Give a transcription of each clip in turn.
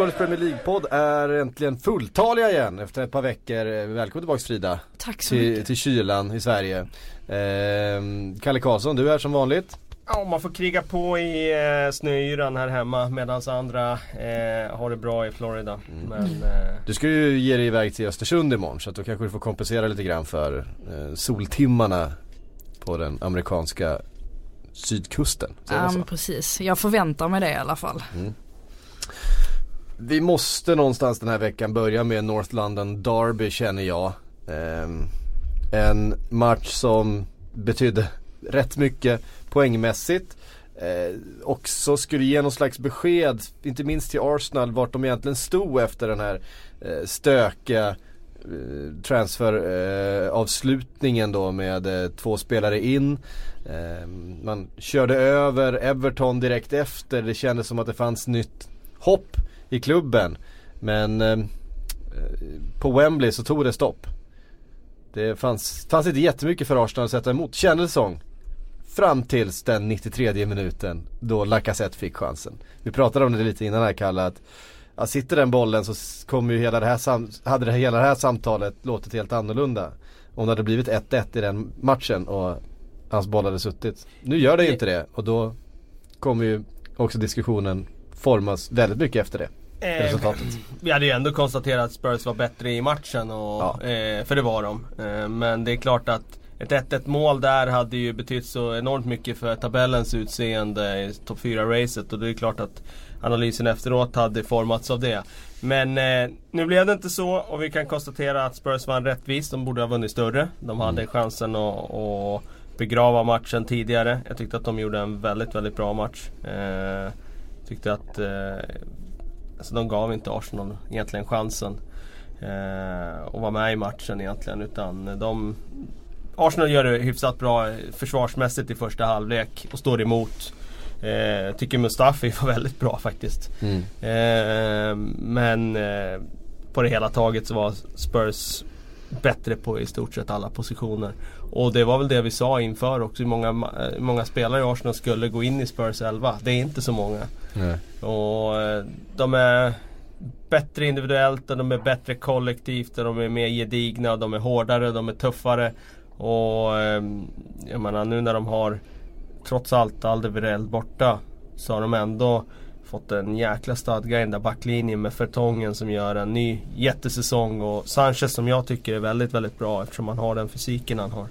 Sportbladets Premier League-podd är äntligen fulltaliga igen efter ett par veckor. Välkommen tillbaka Frida. Tack så till, mycket. till kylan i Sverige. Eh, Kalle Karlsson, du är som vanligt. Ja, man får kriga på i eh, snöyran här hemma medan andra eh, har det bra i Florida. Mm. Men, eh, Du ska ju ge dig iväg till Östersund imorgon så att då kanske du får kompensera lite grann för eh, soltimmarna på den amerikanska sydkusten. Ja men precis, jag förväntar mig det i alla fall. Vi måste någonstans den här veckan börja med North London Derby känner jag. Ehm, en match som betydde rätt mycket poängmässigt. Eh, också skulle ge någon slags besked, inte minst till Arsenal, vart de egentligen stod efter den här eh, stökiga eh, transferavslutningen eh, då med eh, två spelare in. Eh, man körde över Everton direkt efter. Det kändes som att det fanns nytt hopp i klubben. Men eh, på Wembley så tog det stopp. Det fanns, fanns inte jättemycket för Arsenal att sätta emot, kändes det som. Fram tills den 93 minuten då Lacazette fick chansen. Vi pratade om det lite innan här Kalle att ja, sitter den bollen så kommer ju hela det här, sam- hade det hela det här samtalet låtit helt annorlunda. Om det hade blivit 1-1 i den matchen och hans boll hade suttit. Nu gör det ju inte det och då kommer ju också diskussionen formas väldigt mycket efter det eh, Resultatet. vi hade ju ändå konstaterat att Spurs var bättre i matchen. Och, Ja. eh, för det var de. Eh, men det är klart att ett 1-1 mål där hade ju betytt så enormt mycket för tabellens utseende i topp 4-racet. Och det är klart att analysen efteråt hade formats av det. Men eh, nu blev det inte så och vi kan konstatera att Spurs vann rättvist. De borde ha vunnit större. De hade chansen att, att begrava matchen tidigare. Jag tyckte att de gjorde en väldigt, väldigt bra match. Eh, tyckte att eh, alltså de gav inte Arsenal egentligen chansen eh, att vara med i matchen egentligen. Utan de, Arsenal gör det hyfsat bra försvarsmässigt i första halvlek och står emot. Eh, tycker Mustafi var väldigt bra faktiskt. Mm. Eh, men eh, på det hela taget så var Spurs bättre på i stort sett alla positioner. Och det var väl det vi sa inför också. Många, eh, många spelare i Arsenal skulle gå in i Spurs 11. Det är inte så många. Nej. Och eh, de är bättre individuellt och de är bättre kollektivt och de är mer gedigna och de är hårdare, de är tuffare. Och eh, jag menar nu när de har trots allt Alderweireld borta så har de ändå fått en jäkla stadga i den där backlinjen med Fertongen som gör en ny jättesäsong och Sanchez som jag tycker är väldigt, väldigt bra eftersom han har den fysiken han har.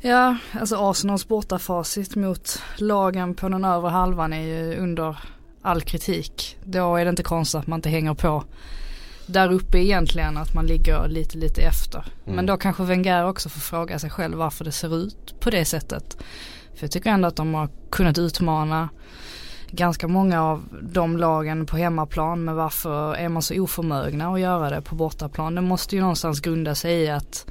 Ja, alltså Arsenals bortafacit mot lagen på den övre halvan är ju under all kritik. Då är det inte konstigt att man inte hänger på där uppe egentligen, att man ligger lite, lite efter. Men då kanske Wenger också får fråga sig själv varför det ser ut på det sättet. För jag tycker ändå att de har kunnat utmana ganska många av de lagen på hemmaplan men varför är man så oförmögna att göra det på bortaplan? Det måste ju någonstans grunda sig i att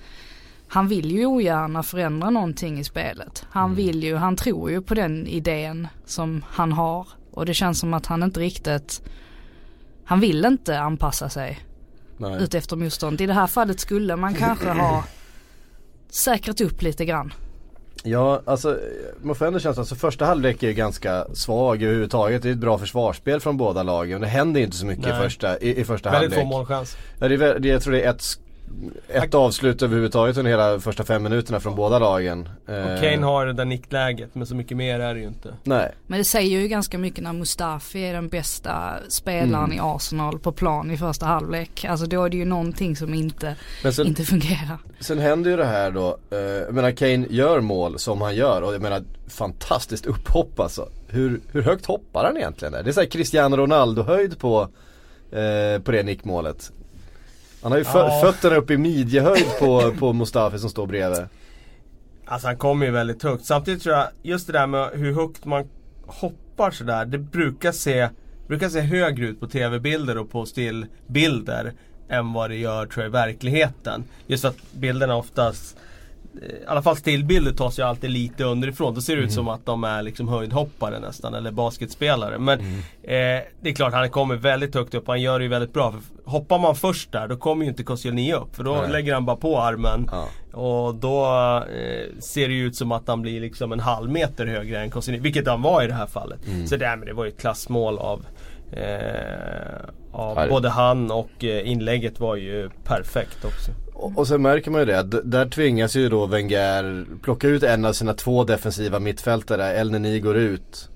han vill ju ogärna förändra någonting i spelet. Han vill ju, han tror ju på den idén som han har. Och det känns som att han inte riktigt, han vill inte anpassa sig Nej. ut efter motstånd. I det här fallet skulle man kanske ha säkrat upp lite grann. Ja, alltså ändå känslan, alltså första halvlek är ju ganska svag överhuvudtaget. Det är ett bra försvarsspel från båda lagen. Det händer inte så mycket i första, i, i första Väldigt få halvlek. målchans. Ja, det är, jag tror det är ett, ett avslut överhuvudtaget under hela första fem minuterna från båda lagen. Och Eh, Kane har det där nickläget men så mycket mer är det ju inte. Nej, Men det säger ju ganska mycket när Mustafi är den bästa spelaren i Arsenal på plan i första halvlek. Alltså då är det ju någonting som inte, sen, inte fungerar. sen händer ju det här då. Eh, jag menar Kane gör mål som han gör och jag menar fantastiskt upphopp alltså. Hur, hur högt hoppar han egentligen där? Det är såhär Cristiano Ronaldo höjd på, eh, på det nickmålet. Han har ju fö- Ja. fötterna upp i midjehöjd på, på Mustafi som står bredvid. Alltså han kommer ju väldigt högt. Samtidigt tror jag, just det där med hur högt man hoppar sådär. Det brukar se, brukar se högre ut på tv-bilder och på stillbilder. Än vad det gör tror jag i verkligheten. Just att bilderna oftast i alla fall stillbilder tas ju alltid lite underifrån. Då ser det ut som att de är liksom höjdhoppare nästan eller basketspelare. Men eh, det är klart han kommer väldigt högt upp. Han gör det ju väldigt bra. För hoppar man först där då kommer ju inte Koscielny upp. För då Nej. lägger han bara på armen. Ja. Och då eh, ser det ju ut som att han blir liksom en halv meter högre än Koscielny. Vilket han var i det här fallet. Så det, men det var ju ett klassmål av Eh, ja, både han och eh, inlägget var ju perfekt också. Och, och sen märker man ju det, där tvingas ju då Wenger plocka ut en av sina två defensiva mittfältare, El Neni går ut.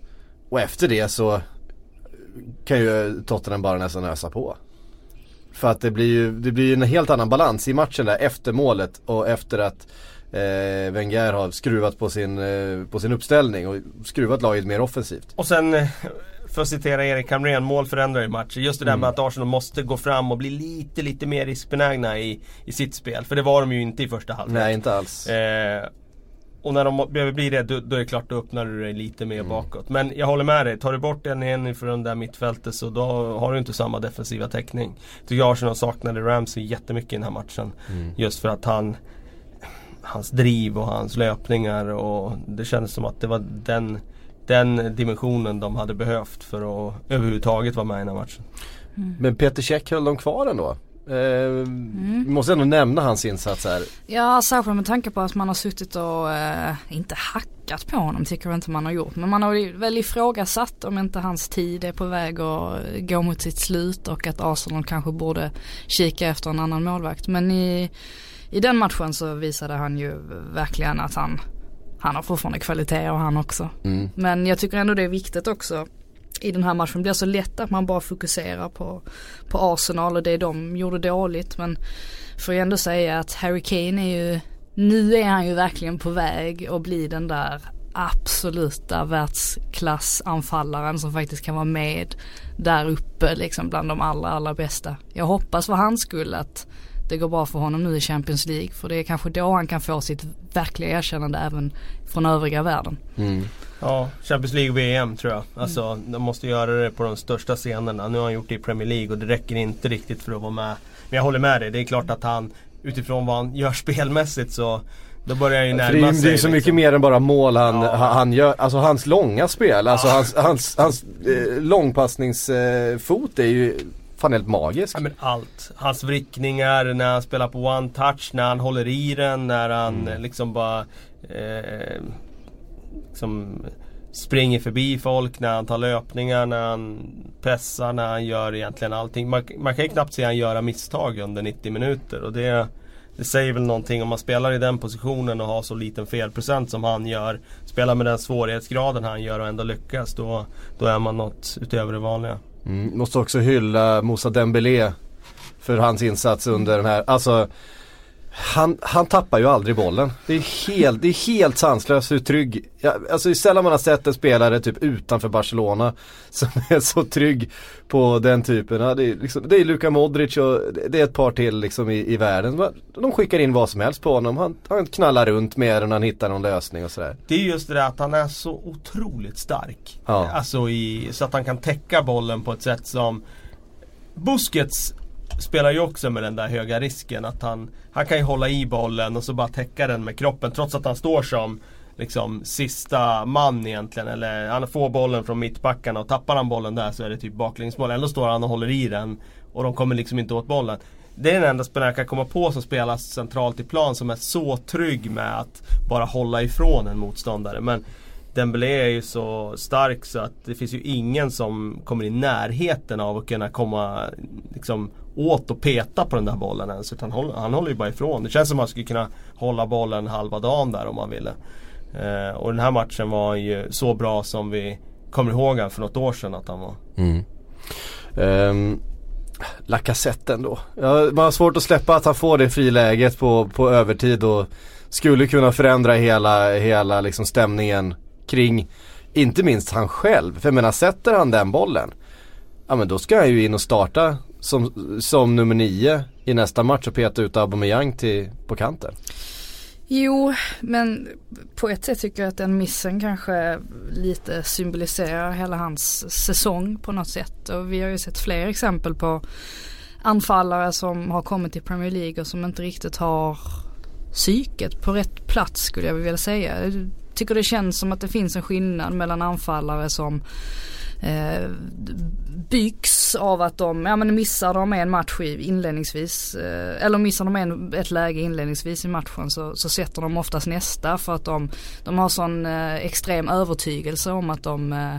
Och efter det så kan ju Tottenham bara nästan ösa på. För att det blir ju det blir en helt annan balans i matchen där efter målet och efter att eh, Wenger har skruvat på sin, eh, på sin uppställning och skruvat laget mer offensivt. Och sen eh, för att citera Erik Hamrén, mål förändrar ju matcher. Just det där mm. med att Arsenal måste gå fram och bli lite, lite mer riskbenägna i, i sitt spel. För det var de ju inte i första halvlek. Nej, inte alls. Eh, och när de behöver bli det, då, då, är det klart, då öppnar du dig lite mer mm. bakåt. Men jag håller med dig, tar du bort en en från det där mittfältet så då har du inte samma defensiva täckning. Jag tycker Arsenal saknade Ramsey jättemycket i den här matchen. Mm. Just för att han Hans driv och hans löpningar och det kändes som att det var den den dimensionen de hade behövt för att överhuvudtaget vara med i den här matchen. Mm. Men Peter Käck höll de kvar ändå? Eh, mm. Vi måste ändå nämna hans insats här. Ja, särskilt med tanke på att man har suttit och eh, inte hackat på honom tycker jag inte man har gjort. Men man har väl ifrågasatt om inte hans tid är på väg att gå mot sitt slut och att Arsenal kanske borde kika efter en annan målvakt. Men i, i den matchen så visade han ju verkligen att han han har fortfarande kvaliteter han också. Mm. Men jag tycker ändå det är viktigt också i den här matchen. Det blir så lätt att man bara fokuserar på, på Arsenal och det de gjorde dåligt. Men får jag ändå säga att Harry Kane är ju, nu är han ju verkligen på väg att bli den där absoluta världsklassanfallaren som faktiskt kan vara med där uppe liksom bland de allra allra bästa. Jag hoppas för hans skull att det går bra för honom nu i Champions League. För det är kanske då han kan få sitt verkliga erkännande även från övriga världen. Mm. Ja, Champions League och VM tror jag. Alltså mm. de måste göra det på de största scenerna. Nu har han gjort det i Premier League och det räcker inte riktigt för att vara med. Men jag håller med dig, det är klart att han utifrån vad han gör spelmässigt så då börjar han ju närma det, sig. Det är så liksom. mycket mer än bara mål han, ja. han gör. Alltså hans långa spel, alltså hans, hans, hans eh, långpassningsfot eh, är ju fan helt magisk. Ja, men allt. Hans vrickningar när han spelar på one touch, när han håller i den, när han mm. liksom bara eh, liksom springer förbi folk, när han tar löpningar, när han pressar, när han gör egentligen allting. Man, man kan ju knappt se han göra misstag under 90 minuter och det det säger väl någonting om man spelar i den positionen och har så liten felprocent som han gör. Spelar med den svårighetsgraden han gör och ändå lyckas. Då, då är man något utöver det vanliga. Mm, måste också hylla Moussa Dembélé för hans insats under den här, alltså han, han tappar ju aldrig bollen. Det är helt, det är helt sanslöst hur trygg, ja, alltså sällan man har sett en spelare typ utanför Barcelona som är så trygg på den typen. Ja, det, är liksom, det är Luka Modric och det är ett par till liksom i, i världen. De skickar in vad som helst på honom. Han, han knallar runt med den han hittar någon lösning och sådär. Det är just det där att han är så otroligt stark. Ja. Alltså i, så att han kan täcka bollen på ett sätt som Busquets spelar ju också med den där höga risken att han Han kan ju hålla i bollen och så bara täcka den med kroppen trots att han står som Liksom sista man egentligen eller han får bollen från mittbackarna och tappar han bollen där så är det typ baklängesmål. Ändå står han och håller i den och de kommer liksom inte åt bollen. Det är den enda spelaren jag kan komma på som spelar centralt i plan som är så trygg med att bara hålla ifrån en motståndare. Men Dembélé är ju så stark så att det finns ju ingen som kommer i närheten av att kunna komma liksom, åt och peta på den där bollen ens. Utan han, han håller ju bara ifrån. Det känns som att han skulle kunna hålla bollen halva dagen där om han ville. Eh, och den här matchen var ju så bra som vi kommer ihåg han för något år sedan att han var. Mm. Um, Lacazette ändå. Ja, man har svårt att släppa att han får det friläget på, på övertid och skulle kunna förändra hela, hela liksom stämningen kring inte minst han själv. För jag menar sätter han den bollen Ja men då ska han ju in och starta som, som nummer nio i nästa match och peta ut Aubameyang till, på kanten. Jo, men på ett sätt tycker jag att den missen kanske lite symboliserar hela hans säsong på något sätt. Och vi har ju sett fler exempel på anfallare som har kommit till Premier League och som inte riktigt har psyket på rätt plats skulle jag vilja säga. Jag tycker det känns som att det finns en skillnad mellan anfallare som eh, byggs av att de, ja men missar de en match inledningsvis, eh, eller missar de en, ett läge inledningsvis i matchen så, så sätter de oftast nästa för att de, de har sån eh, extrem övertygelse om att de, eh,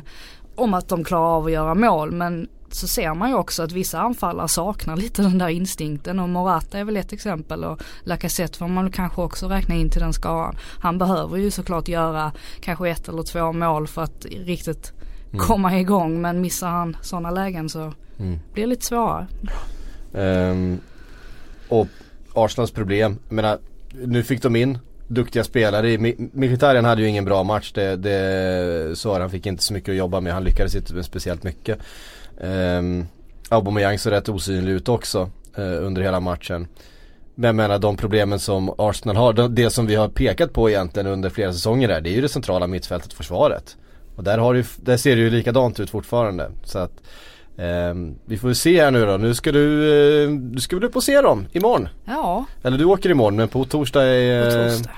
om att de klarar av att göra mål. Men så ser man ju också att vissa anfallare saknar lite den där instinkten och Morata är väl ett exempel och Lacazette får man kanske också räkna in till den skaran. Han behöver ju såklart göra kanske ett eller två mål för att riktigt mm. komma igång men missar han sådana lägen så mm. blir det lite svårare. Um, och Arsenals problem, jag menar nu fick de in duktiga spelare. Mkhitaryan hade ju ingen bra match. Det, det, så han fick inte så mycket att jobba med. Han lyckades inte med speciellt mycket. Um, Aubameyang såg rätt osynlig ut också uh, under hela matchen. Men jag menar de problemen som Arsenal har, det, som vi har pekat på egentligen under flera säsonger där, det är ju det centrala mittfältet försvaret. Och där, har det, där ser det ju likadant ut fortfarande. Så att Um, vi får se här nu då. Nu ska du, du ska väl upp och se dem imorgon? Ja. Eller du åker imorgon men på torsdag är uh, torsdag.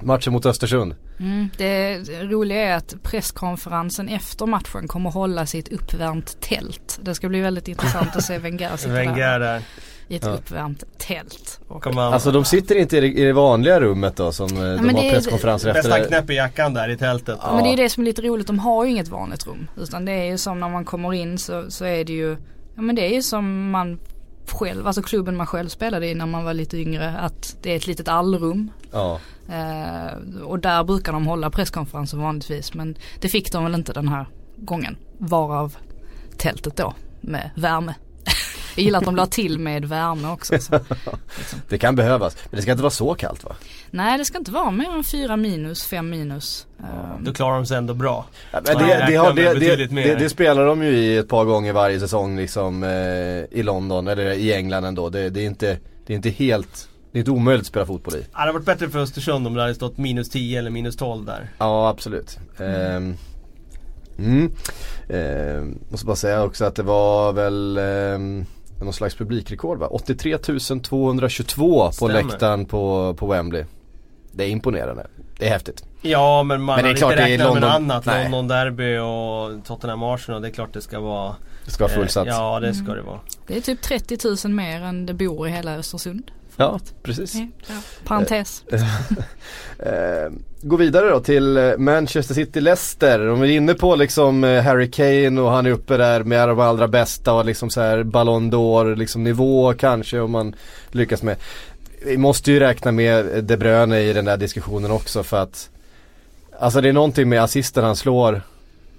matchen mot Östersund. Mm, det roliga är att presskonferensen efter matchen kommer hållas i ett uppvärmt tält. Det ska bli väldigt intressant att se Wenger sitta Wenger där i ett ja. uppvärmt tält. Och alltså de sitter inte i det, i det vanliga rummet då som ja, de har presskonferenser efter. Bästa knäpp i jackan där i tältet. Ja. Men det är det som är lite roligt, de har ju inget vanligt rum. Utan det är ju som när man kommer in så, så är det ju, ja men det är ju som man själv, alltså klubben man själv spelade i när man var lite yngre. Att det är ett litet allrum. Ja. Eh, och där brukar de hålla presskonferenser vanligtvis. Men det fick de väl inte den här gången. Varav tältet då med värme. Jag gillar att de la till med värme också. Så, liksom. Det kan behövas, men det ska inte vara så kallt va? Nej det ska inte vara mer än 4 minus, 5 minus. Då klarar de sig ändå bra. Ja, det, det, har, det, det, spelar de ju i ett par gånger varje säsong liksom eh, i London eller i England ändå. Det, är inte, det är inte helt det är inte omöjligt att spela fotboll i. det hade varit bättre för Östersund om det hade stått minus 10 eller minus 12 där. Ja absolut. Mm. Um, mm. Uh, måste bara säga också att det var väl um, någon slags publikrekord va? 83 222 på läktaren på, på Wembley. Det är imponerande. Det är häftigt. Ja men man men det är klart inte räknat med något annat. Nej. London Derby och Tottenham Arsenal. Det är klart det ska vara Det ska vara fullsatt. Eh, ja det ska mm. det vara. Det är typ 30 000 mer än det bor i hela Östersund. Ja, precis. Ja, parentes. Gå vidare då till eh, Manchester City-Leicester. Om vi är inne på liksom eh, Harry Kane och han är uppe där med de allra bästa och liksom så här Ballon d'Or liksom nivå kanske om man lyckas med. Vi måste ju räkna med De Bruyne i den där diskussionen också för att Alltså det är någonting med assisten han slår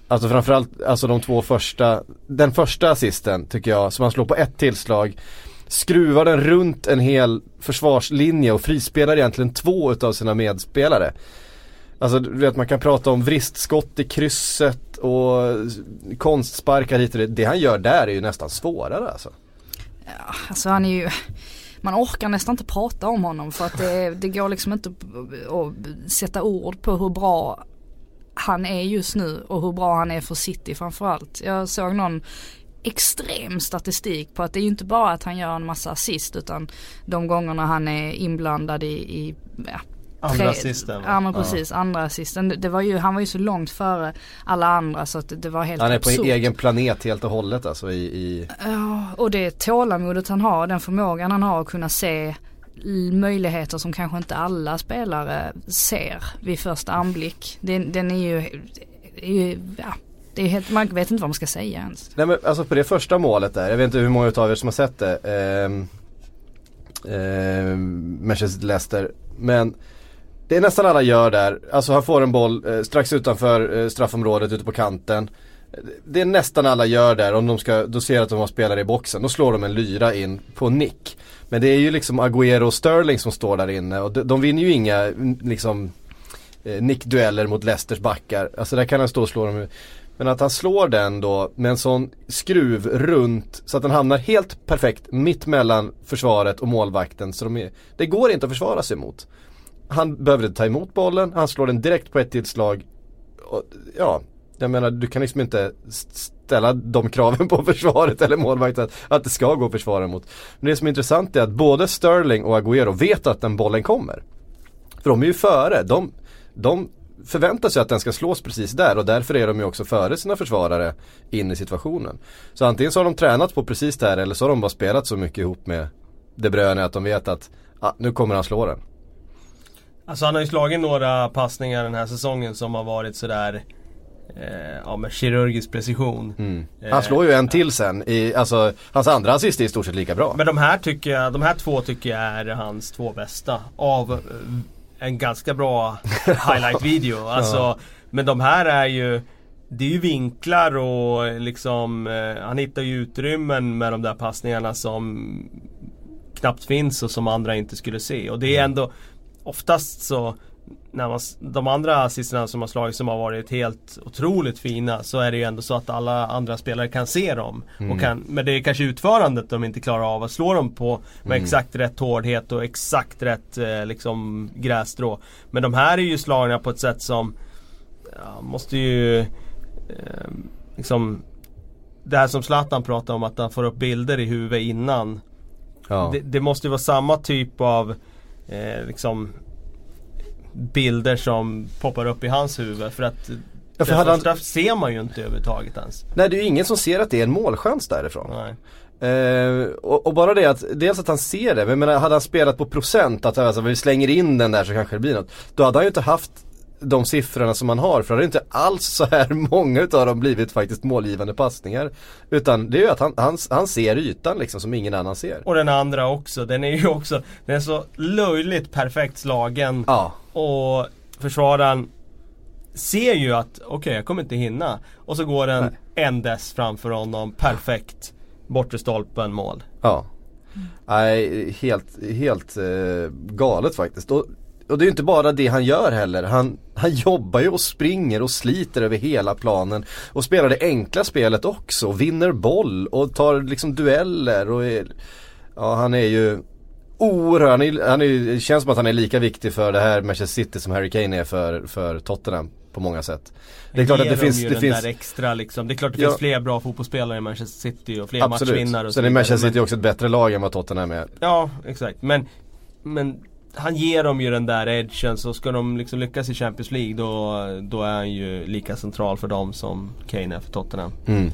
Alltså framförallt, alltså de två första Den första assisten tycker jag som han slår på ett tillslag skruvar den runt en hel försvarslinje och frispelar egentligen två utav sina medspelare. Alltså du vet man kan prata om vristskott i krysset och konstsparkar hit och det. Det han gör där är ju nästan svårare alltså. Ja, alltså han är ju man orkar nästan inte prata om honom för att det, det går liksom inte att sätta ord på hur bra han är just nu och hur bra han är för City framförallt. Jag såg någon extrem statistik på att det är ju inte bara att han gör en massa assist utan de gångerna han är inblandad i, i ja, Andra assisten. Ja men precis, ja. andra assisten. Det var ju, han var ju så långt före alla andra så att det, det var helt Han är absurd. på en egen planet helt och hållet alltså i, i... Ja och det tålamodet han har, den förmågan han har att kunna se möjligheter som kanske inte alla spelare ser vid första anblick. Den, den är ju, är ju ja, det är helt, man vet inte vad man ska säga ens. Nej men alltså på det första målet där, jag vet inte hur många utav er som har sett det. Eh, eh, Manchester Leicester. Men det är nästan alla gör där. Alltså han får en boll eh, strax utanför eh, straffområdet ute på kanten. Det är nästan alla gör där om de ska, då ser att de har spelare i boxen. Då slår de en lyra in på nick. Men det är ju liksom Agüero och Sterling som står där inne och de, de vinner ju inga liksom eh, nickdueller mot Leicesters backar. Alltså där kan han stå och slå dem men att han slår den då med en sån skruv runt så att den hamnar helt perfekt mitt mellan försvaret och målvakten. Så de är, det går inte att försvara sig mot. Han behövde ta emot bollen, han slår den direkt på ett tillslag. Ja, jag menar du kan liksom inte ställa de kraven på försvaret eller målvakten att det ska gå att försvara mot. Men det som är intressant är att både Sterling och Agüero vet att den bollen kommer. För de är ju före. De, de förväntar sig att den ska slås precis där och därför är de ju också före sina försvarare in i situationen. Så antingen så har de tränat på precis det här eller så har de bara spelat så mycket ihop med De Bruyne att de vet att ah, nu kommer han slå den. Alltså han har ju slagit några passningar den här säsongen som har varit sådär eh, ja, med kirurgisk precision. Mm. Eh, Han slår ju en till sen, i, alltså hans andra assist är i stort sett lika bra. Men de här tycker jag, de här två tycker jag är hans två bästa. Av eh, en ganska bra highlight video. Alltså, Ja. Men de här är ju det är ju vinklar och liksom eh, Han hittar ju utrymmen med de där passningarna som Knappt finns och som andra inte skulle se och det är ändå Oftast så när man, de andra assisterna som har slagit som har varit helt otroligt fina så är det ju ändå så att alla andra spelare kan se dem. Och kan, men det är kanske utförandet de inte klarar av att slå dem på med exakt rätt hårdhet och exakt rätt eh, liksom grässtrå. Men de här är ju slagna på ett sätt som ja, måste ju eh, liksom Det här som Zlatan pratar om att han får upp bilder i huvudet innan. Ja. Det, det måste ju vara samma typ av eh, liksom bilder som poppar upp i hans huvud för att Ja, för det hade han- första ser man ju inte överhuvudtaget ens. Nej det är ju ingen som ser att det är en målchans därifrån. Nej. Eh, och, och bara det att, dels att han ser det, men jag menar, hade han spelat på procent, att alltså, vi slänger in den där så kanske det blir något. Då hade han ju inte haft de siffrorna som han har, för då hade inte alls så här många utav dem blivit faktiskt målgivande passningar. Utan det är ju att han, han, han ser ytan liksom som ingen annan ser. Och den andra också, den är ju också Den är så löjligt perfekt slagen Ja, och försvararen ser ju att okej jag kommer inte hinna. Och så går den en dess framför honom, perfekt. Bortre stolpen, mål. ja. Nej, helt, helt eh, galet faktiskt. Och, och det är ju inte bara det han gör heller. Han, han jobbar ju och springer och sliter över hela planen. Och spelar det enkla spelet också. Vinner boll och tar liksom dueller. Och är, ja, han är ju oerhört, han, är, han är, det känns som att han är lika viktig för det här Manchester City som Harry Kane är för, för Tottenham på många sätt. Det är klart att det finns, det finns extra liksom. Det är klart det Ja. finns fler bra fotbollsspelare i Manchester City och fler Absolut. matchvinnare och Sen är Manchester City också ett bättre lag än vad Tottenham är. Ja, exakt. Men, men han ger dem ju den där edgen så ska de liksom lyckas i Champions League då, då är han ju lika central för dem som Kane är för Tottenham. Mm.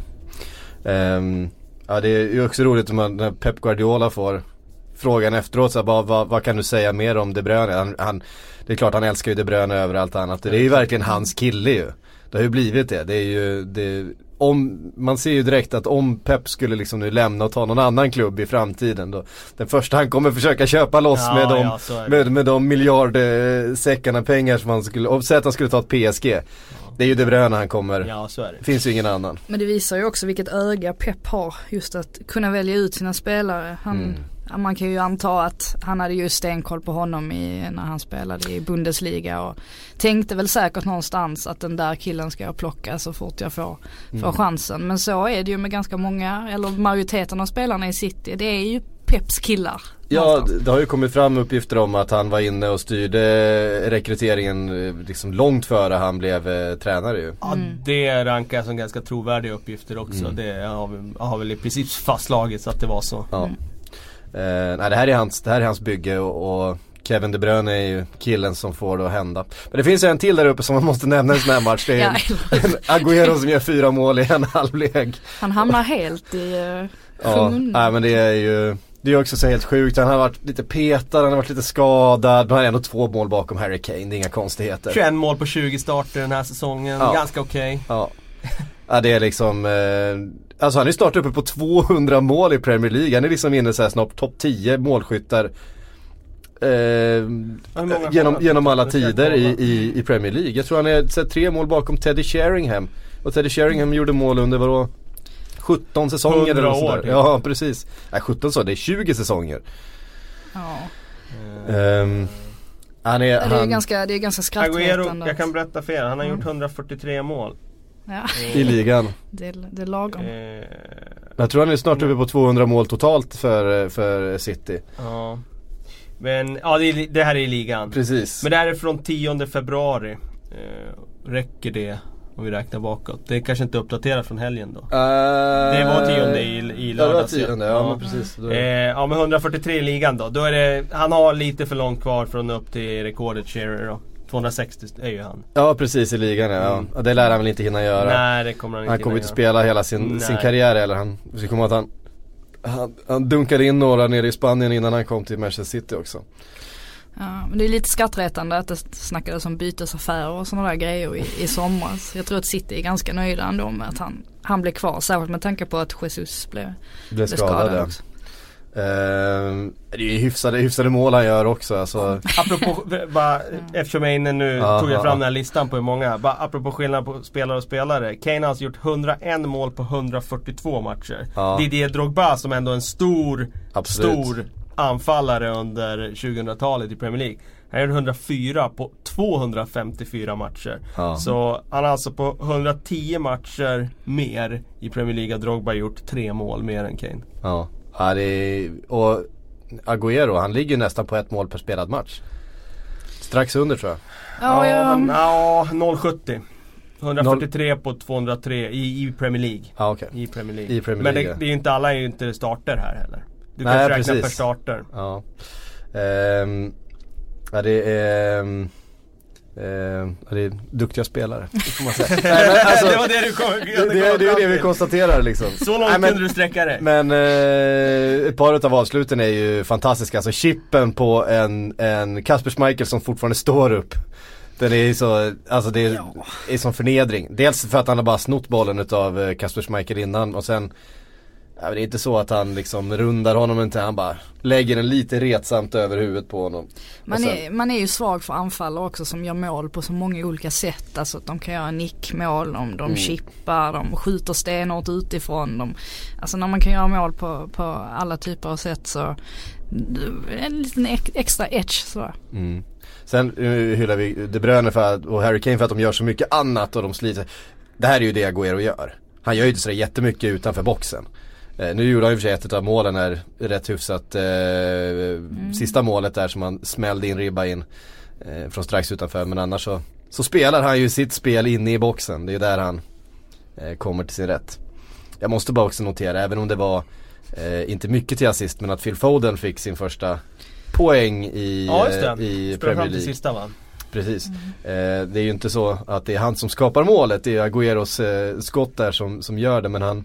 Um, ja det är ju också roligt man, när Pep Guardiola får frågan efteråt så här, bara, vad, vad kan du säga mer om De Bruyne? Han, han, det är klart han älskar ju De Bruyne över allt annat. Det är ju verkligen hans kille ju. Det har ju blivit det. Det är ju, det, om, man ser ju direkt att om Pep skulle liksom nu lämna och ta någon annan klubb i framtiden då Den första han kommer försöka köpa loss Ja, med, de, ja, med, med de miljardsäckarna pengar som han skulle, och säg att han skulle ta ett PSG Det är ju De Bruyne han kommer, Ja, så är det. det finns ju ingen annan Men det visar ju också vilket öga Pep har. Just att kunna välja ut sina spelare. Han, Mm. Man kan ju anta att han hade ju stenkoll på honom i, när han spelade i Bundesliga. Och tänkte väl säkert någonstans att den där killen ska jag plocka så fort jag får, får Mm. chansen. Men så är det ju med ganska många, eller majoriteten av spelarna i City. Det är ju Peps killar. Ja, det- har ju kommit fram uppgifter om att han var inne och styrde rekryteringen eh, liksom långt före han blev eh, tränare ju. Ja, det rankar jag som ganska trovärdiga uppgifter också. Mm. Det har, har väl i princip fastslagits att det var så. Ja. Eh, nej det här är hans, det här är hans bygge och, och Kevin De Bruyne är ju killen som får det att hända. Men det finns ju en till där uppe som man måste nämna i en sån här match. Det är Ja, Agüero som gör fyra mål i en halvlek. han hamnar helt i uh, Ja, nej men det är ju det är också så helt sjukt. Han har varit lite petad, han har varit lite skadad. Men han är ändå två mål bakom Harry Kane, det är inga konstigheter. 21 mål på 20 starter den här säsongen. Ja. Ganska okej. Ja. ja det är liksom, eh, alltså han är snart uppe på 200 mål i Premier League. Han är liksom inne så här snart topp 10 målskyttar. Eh, genom, genom alla tider i, i, i Premier League. Jag tror han är så här, tre mål bakom Teddy Sheringham. Och Teddy Sheringham gjorde mål under vadå? 17 säsonger 100 eller år, sådär. typ. Ja precis. Nej 17 så, det är 20 säsonger. Ja. Ehm, han är, Det är han, ganska, det är ganska Agüero, skrattretande. jag kan berätta för er. Han har Mm. gjort 143 mål. Ja, i ligan. det, är- det är lagom. Eh, Jag tror han är snart uppe på 200 mål totalt för, för City. ja. Men ja, det, är, det här är i ligan. Precis. Men det här är från 10 februari. Eh, räcker det om vi räknar bakåt? Det är kanske inte uppdaterat från helgen då. det var tionde i- i Ja lördags, tionde, ja, ja. men precis. Eh, ja men 143 i ligan då. Då är det, han har lite för långt kvar från upp till rekordet Shearer då. 260 är ju han. ja precis i ligan ja. Mm. Det lär han väl inte hinna göra. Nej det kommer han inte han kommer inte göra. spela hela sin, Nej. sin karriär eller han, vi ihåg att han, han, han dunkade in några nere i Spanien innan han kom till Manchester City också. Ja, men det är lite skrattretande att det snackades om bytesaffärer och sådana där grejer i, i somras. Jag tror att City är ganska nöjda ändå med att han, han blev kvar. Särskilt med tanke på att Jesus blev, blev skadad. skadad också. Uh, det är ju hyfsade, hyfsade mål han gör också alltså. Apropå, bara, eftersom jag är inne nu, Aha. tog jag fram den här listan på hur många. Bara, apropå skillnad på spelare och spelare. Kane har alltså gjort 101 mål på 142 matcher. Ja. Didier Drogba som ändå är en stor, Absolut. stor anfallare under 2000-talet i Premier League. Han gjorde 104 på 254 matcher. Ja. Så han har alltså på 110 matcher mer i Premier League har Drogba gjort tre mål mer än Kane. Ja. Ja, det är, och Agüero han ligger nästan på ett mål per spelad match. Strax under tror jag. Ja, ja. ja 0,70. 143 Noll... på 203 i, i Premier League. Ah, okay. I Premier League. I Premier League Men det, det är ju inte alla är ju inte starter här heller. Du kan Nej, räkna precis. per starter. Ja. Um, ja det är um, Eh, det är duktiga spelare, får man säga. Nej, alltså, det var det du kom, det, det, det är det vi konstaterar liksom. Så långt Nej, men, kunde du sträcka det. Men eh, ett par av avsluten är ju fantastiska. Alltså chippen på en, en Kasper Schmeichel som fortfarande står upp. Den är så, alltså det är, ja. är som förnedring. Dels för att han har bara snott bollen utav eh, Kasper Schmeichel innan och sen Ja, det är inte så att han liksom rundar honom inte, han bara lägger den lite retsamt över huvudet på honom. Man, sen... är, man är ju svag för anfallare också som gör mål på så många olika sätt. Alltså att de kan göra nickmål, de, de mm. chippar, de skjuter stenhårt utifrån. De, alltså när man kan göra mål på, på alla typer av sätt så en liten extra edge sådär. Mm. Sen uh, hyllar vi De Bruyne för att, och Harry Kane för att de gör så mycket annat och de sliter. Det här är ju det Agüero gör. Han gör ju inte sådär jättemycket utanför boxen. Eh, nu gjorde han ju för sig ett av målen här rätt hyfsat. Eh, mm. Sista målet där som han smällde in ribba in. Eh, från strax utanför men annars så, så spelar han ju sitt spel inne i boxen. Det är där han eh, kommer till sin rätt. Jag måste bara också notera, även om det var eh, inte mycket till assist men att Phil Foden fick sin första poäng i, ja, just det. Eh, i Premier League. Till sista, va? Precis. Mm. Eh, det är ju inte så att det är han som skapar målet, det är Agüeros eh, skott där som, som gör det men han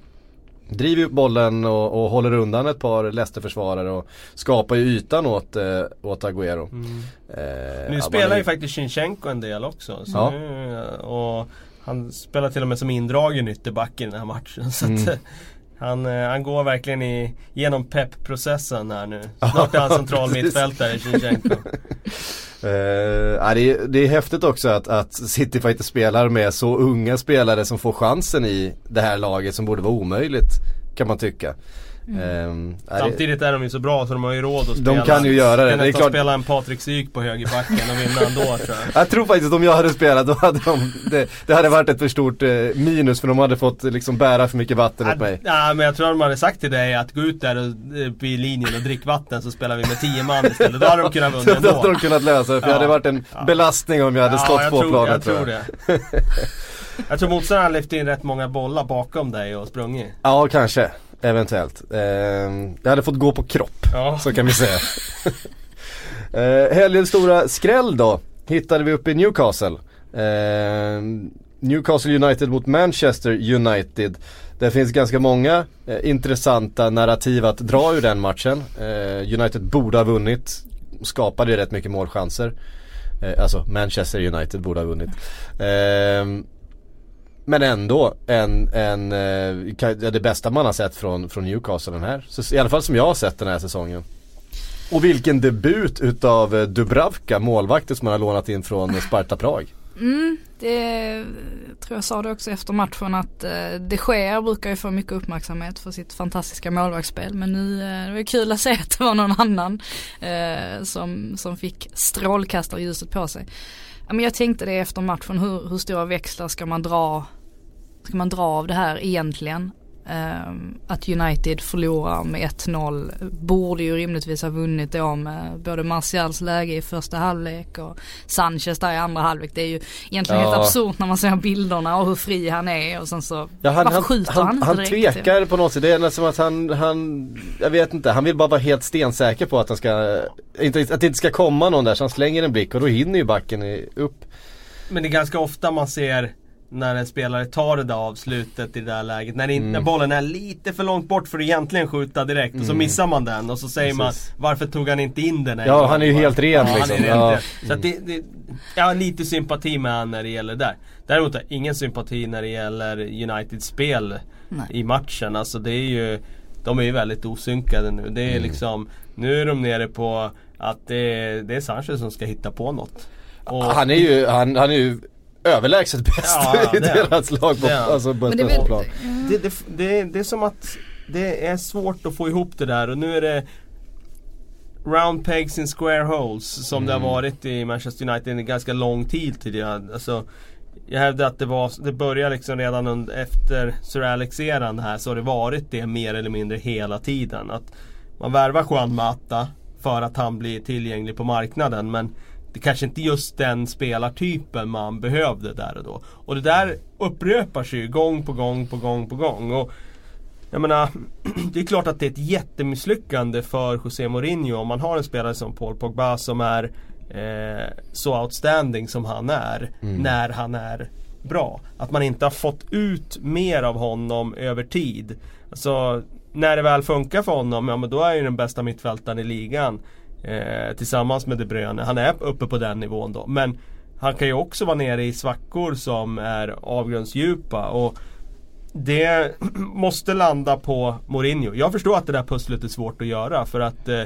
driver upp bollen och, och håller undan ett par Leicester-försvarare och skapar ju ytan åt, äh, åt Agüero. Mm. Eh, nu spelar är... ju faktiskt Shinchenko en del också. ja. nu, och han spelar till och med som indragen ytterback i den här matchen. Så mm. att, han, eh, han går verkligen i, genom pepp-processen här nu. Snart är han central mittfältare, Shinchenko. Uh, det, är, det är häftigt också att, att City faktiskt spelar med så unga spelare som får chansen i det här laget som borde vara omöjligt kan man tycka. Mm. Um, Samtidigt är de ju så bra så de har ju råd att spela. De kan ju göra det. Kan det är klart. spela en Patrik Syk på högerbacken och vinna ändå tror jag. jag tror faktiskt att om jag hade spelat då hade de, det, det hade varit ett för stort eh, minus för de hade fått liksom bära för mycket vatten åt mig. Ja men jag tror att de hade sagt till dig att gå ut där och, eh, i linjen och drick vatten så spelar vi med 10 man istället. Då hade de kunnat vinna ändå. Då hade de kunnat lösa det för ja. det hade varit en ja. belastning om jag hade ja, stått jag på tror, planen jag tror, jag. det. jag tror motståndaren lyft in rätt många bollar bakom dig och sprungit. Ja kanske. Eventuellt. Eh, jag hade fått gå på kropp, ja. så kan vi säga. eh, helgens stora skräll då, hittade vi uppe i Newcastle. Eh, Newcastle United mot Manchester United. Det finns ganska många eh, intressanta narrativ att dra ur den matchen. Eh, United borde ha vunnit, skapade ju rätt mycket målchanser. Eh, alltså Manchester United borde ha vunnit. Men ändå en, en, eh, det bästa man har sett från, från Newcastle den här. Så, I alla fall som jag har sett den här säsongen. Och vilken debut utav eh, Dubravka, målvakten som man har lånat in från Sparta Prag. Mm, det tror jag sa det också efter matchen att eh, de Gea brukar ju få mycket uppmärksamhet för sitt fantastiska målvaktsspel. Men nu eh, det var kul att se att det var någon annan eh, som, som fick strålkastarljuset på sig. Ja, men jag tänkte det efter matchen, hur, hur stora växlar ska man dra ska man dra av det här egentligen? Um, att United förlorar med 1-0 borde ju rimligtvis ha vunnit då med både Martials läge i första halvlek och Sanchez där i andra halvlek. Det är ju egentligen ja. helt absurt när man ser bilderna och hur fri han är och sen så ja, han, varför skjuter han, han inte Han direkt, tvekar på något sätt. Det är nästan som att han, han, jag vet inte, han vill bara vara helt stensäker på att han ska, inte, att det inte ska komma någon där så han slänger en blick och då hinner ju backen upp. Men det är ganska ofta man ser när en spelare tar det där avslutet i det där läget. När, in, Mm. när bollen är lite för långt bort för att egentligen skjuta direkt. Och så Mm. missar man den och så säger Precis. man Varför tog han inte in den? en Ja, gång?" han är ju helt ren, ja, liksom. Han är rent Ja. ren. Så att det, det, jag har lite sympati med han när det gäller det där. Däremot har jag ingen sympati när det gäller Uniteds spel Nej. i matchen. Alltså det är ju De är ju väldigt osynkade nu. Det är Mm. liksom Nu är de nere på att det är, det är Sanchez som ska hitta på något. Och- Han är ju, han, han är ju överlägset bäst Ja, i det är deras lag på, Det alltså på Men det plan. det, det, det, det är som att det är svårt att få ihop det där och nu är det Round pegs in square holes som det Mm. har varit i Manchester United en ganska lång tid tidigare. Alltså, jag hävdar att det var, det började liksom redan under, efter Sir Alex-eran här så har det varit det mer eller mindre hela tiden. Att man värvar Juan Mata för att han blir tillgänglig på marknaden men det kanske inte just den spelartypen man behövde där och då. Och det där upprepar sig ju gång på gång på gång på gång. Och jag menar, det är klart att det är ett jättemisslyckande för José Mourinho om man har en spelare som Paul Pogba som är eh, så outstanding som han är Mm. när han är bra. Att man inte har fått ut mer av honom över tid. Alltså, när det väl funkar för honom, ja men då är han ju den bästa mittfältaren i ligan. Eh, tillsammans med De Bruyne. Han är uppe på den nivån då. Men han kan ju också vara nere i svackor som är avgrundsdjupa. Och det måste landa på Mourinho. Jag förstår att det där pusslet är svårt att göra för att eh,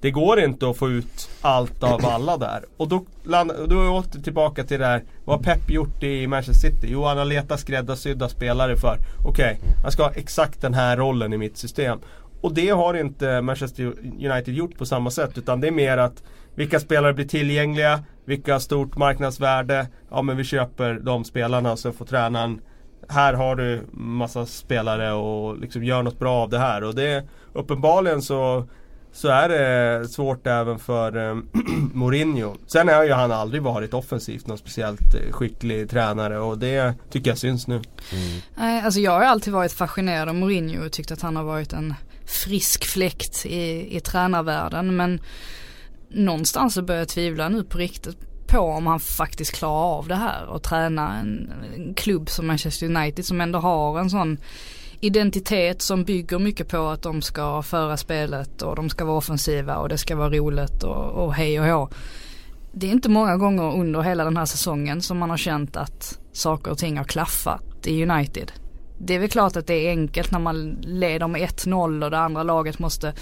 det går inte att få ut allt av alla där. Och då, land, då är jag åter tillbaka till det här. Vad har Pep gjort i Manchester City? Jo, han har letat skräddarsydda spelare för okej, han ska ha exakt den här rollen i mitt system. Och det har inte Manchester United gjort på samma sätt utan det är mer att vilka spelare blir tillgängliga, vilka har stort marknadsvärde. Ja men vi köper de spelarna så får tränaren här har du massa spelare och liksom gör något bra av det här. Och det uppenbarligen så så är det svårt även för eh, Mourinho. Sen har ju han aldrig varit offensivt någon speciellt eh, skicklig tränare och det tycker jag syns nu. Mm. alltså jag har alltid varit fascinerad av Mourinho och tyckt att han har varit en frisk fläkt i, i tränarvärlden. Men någonstans så börjar jag tvivla nu på riktigt på om han faktiskt klarar av det här och träna en, en klubb som Manchester United som ändå har en sån identitet som bygger mycket på att de ska föra spelet och de ska vara offensiva och det ska vara roligt och, och hej och hå. Det är inte många gånger under hela den här säsongen som man har känt att saker och ting har klaffat i United. Det är väl klart att det är enkelt när man leder med 1-0 och det andra laget måste,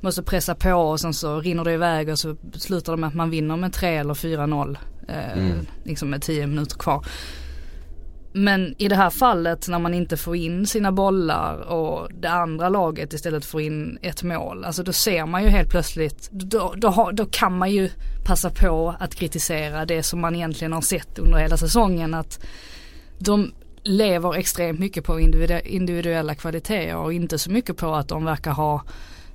måste pressa på och sen så rinner det iväg och så slutar det med att man vinner med 3 eller 4-0. Eh, Mm. Liksom med 10 minuter kvar. Men i det här fallet när man inte får in sina bollar och det andra laget istället får in ett mål. Alltså då ser man ju helt plötsligt, då, då, då kan man ju passa på att kritisera det som man egentligen har sett under hela säsongen. Att de lever extremt mycket på individu- individuella kvaliteter och inte så mycket på att de verkar ha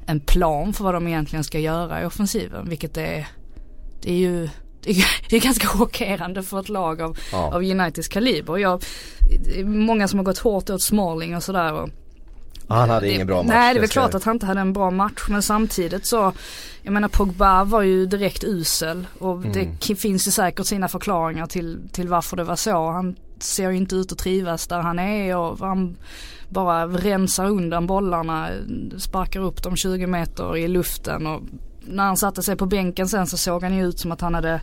en plan för vad de egentligen ska göra i offensiven. Vilket är, det är ju det är, det ganska chockerande för ett lag av, Ja. av Uniteds kaliber. Jag, det är många som har gått hårt åt Smalling och sådär. Han hade det, ingen bra match. Nej det är väl klart att han inte hade en bra match men samtidigt så Jag menar Pogba var ju direkt usel och det Mm. k- finns ju säkert sina förklaringar till, till varför det var så. Han ser ju inte ut att trivas där han är och han bara rensar undan bollarna, sparkar upp dem 20 meter i luften och när han satte sig på bänken sen så såg han ju ut som att han hade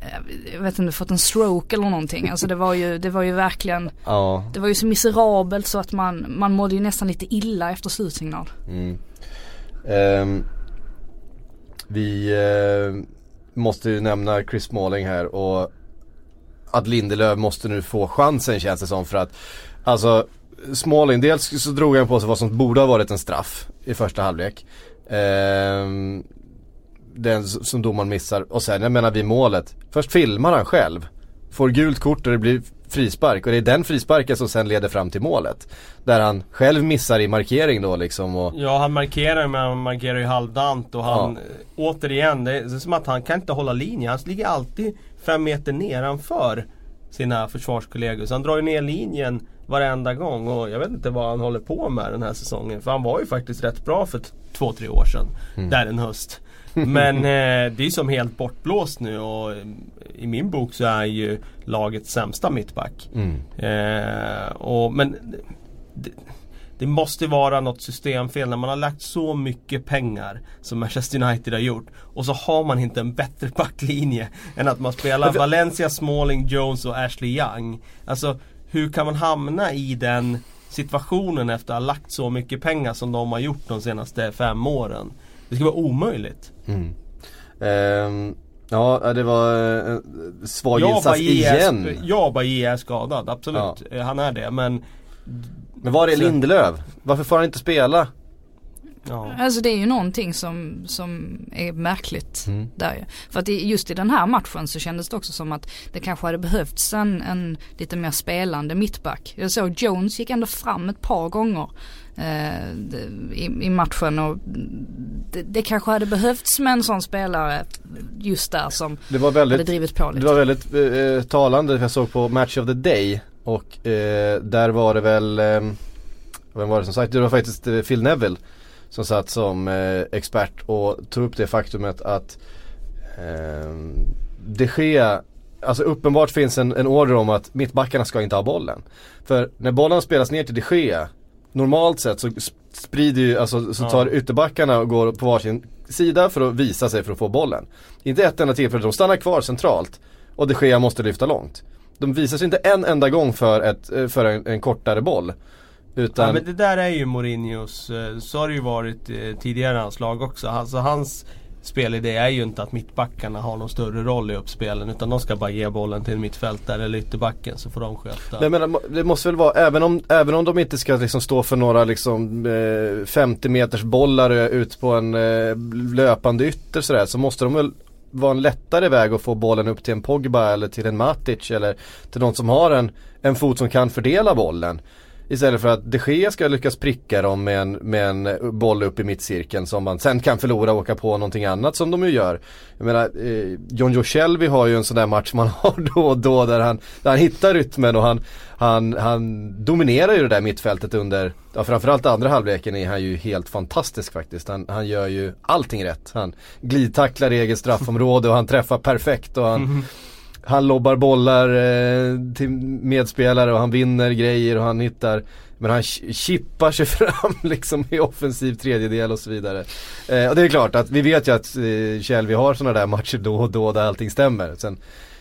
eh, jag vet inte, fått en stroke eller någonting. Alltså det var ju, det var ju verkligen Ja. det var ju så miserabelt så att man, man mådde ju nästan lite illa efter slutsignal. Mm. Ehm, vi eh, måste ju nämna Chris Smalling här och att Lindelöf måste nu få chansen känns det som för att Alltså Smalling, dels så drog han på sig vad som borde ha varit en straff i första halvlek. Ehm, den som domaren missar och sen jag menar vid målet. Först filmar han själv. Får gult kort och det blir frispark och det är den frisparken som sen leder fram till målet. Där han själv missar i markering då liksom och Ja han markerar men han markerar ju halvdant och han Ja. Återigen, det är som att han kan inte hålla linjen. Han ligger alltid fem meter nedanför sina försvarskollegor. Så han drar ju ner linjen varenda gång och jag vet inte vad han håller på med den här säsongen. För han var ju faktiskt rätt bra för två, tre år sedan. Mm. Där en höst. Men eh, det är som helt bortblåst nu och i min bok så är ju lagets sämsta mittback. Mm. Eh, och, men det, det, måste vara något systemfel när man har lagt så mycket pengar som Manchester United har gjort. Och så har man inte en bättre backlinje än att man spelar Valencia, Smalling, Jones och Ashley Young. Alltså hur kan man hamna i den situationen efter att ha lagt så mycket pengar som de har gjort de senaste fem åren? Det ska vara omöjligt. Mm. Um, ja, det var en eh, svag insats igen. Är, jag bara är skadad, absolut. Ja. Eh, han är det, men Men var är Lindelöf? Varför får han inte spela? Ja. Alltså det är ju någonting som, som är märkligt mm. där För att just i den här matchen så kändes det också som att det kanske hade behövts en, en lite mer spelande mittback. Jag såg Jones gick ändå fram ett par gånger i, i, matchen och det, det, kanske hade behövts med en sån spelare just där som det var väldigt, hade drivit på lite. Det var väldigt eh, talande, jag såg på Match of the Day och eh, där var det väl, eh, vem var det som sagt, det var faktiskt eh, Phil Neville som satt som eh, expert och tog upp det faktumet att eh, de Gea Alltså uppenbart finns en, en order om att mittbackarna ska inte ha bollen. För när bollen spelas ner till de Gea Normalt sett så sprider ju, alltså så tar ja. ytterbackarna och går på varsin sida för att visa sig för att få bollen. Inte ett enda tillfälle, de stannar kvar centralt och de Gea måste lyfta långt. De visar sig inte en enda gång för, ett, för en, en kortare boll. Utan... Ja men det där är ju Mourinhos, eh, så har det ju varit eh, tidigare anslag också. Alltså hans spelidé är ju inte att mittbackarna har någon större roll i uppspelen utan de ska bara ge bollen till mittfältare eller ytterbacken så får de sköta. Nej, men det måste väl vara, även om, även om de inte ska liksom stå för några liksom eh, 50 meters bollar eh, ut på en eh, löpande ytter sådär så måste de väl vara en lättare väg att få bollen upp till en Pogba eller till en Matic eller till någon som har en, en fot som kan fördela bollen. Istället för att de Gea ska lyckas pricka dem med en, med en boll upp i mittcirkeln som man sen kan förlora och åka på någonting annat som de ju gör. Jag menar, eh, John Joe Shelby har ju en sån där match man har då och då där han, där han hittar rytmen och han, han, han dominerar ju det där mittfältet under, ja framförallt andra halvleken är han ju helt fantastisk faktiskt. Han, han gör ju allting rätt. Han glidtacklar i eget straffområde och han träffar perfekt och han mm han lobbar bollar eh, till medspelare och han vinner grejer och han hittar men han chippar sig fram liksom i offensiv tredjedel och så vidare. Eh, och det är klart att vi vet ju att eh, Kjell, har sådana där matcher då och då där allting stämmer. Sen,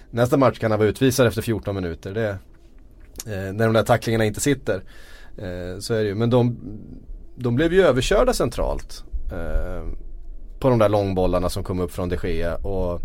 nästa match kan han vara utvisad efter 14 minuter. Det, eh, när de där tacklingarna inte sitter. Eh, så är det ju. Men de, de blev ju överkörda centralt. Eh, på de där långbollarna som kom upp från de Gea. Och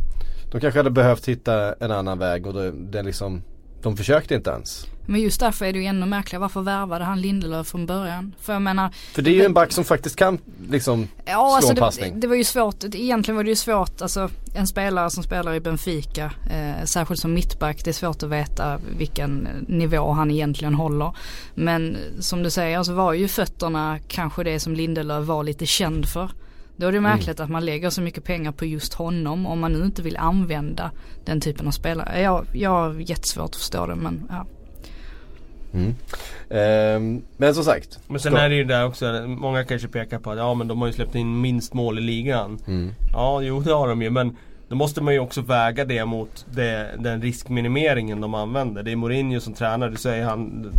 de kanske hade behövt hitta en annan väg och den liksom, de försökte inte ens. Men just därför är det ju ännu märkligare. Varför värvade han Lindelöf från början? För jag menar För det är ju en back som faktiskt kan liksom ja, slå alltså en passning. Det, det, var ju svårt, egentligen var det ju svårt, alltså en spelare som spelar i Benfica, eh, särskilt som mittback, det är svårt att veta vilken nivå han egentligen håller. Men som du säger så var ju fötterna kanske det som Lindelöf var lite känd för. Då är det märkligt mm. att man lägger så mycket pengar på just honom om man nu inte vill använda den typen av spelare. Jag, jag har jättesvårt att förstå det men ja. Mm. Ehm, men som sagt. Men sen är det ju där också, många kanske pekar på att ja men de har ju släppt in minst mål i ligan. Mm. Ja jo det har de ju men då måste man ju också väga det mot det, den riskminimeringen de använder. Det är Mourinho som tränar, du säger han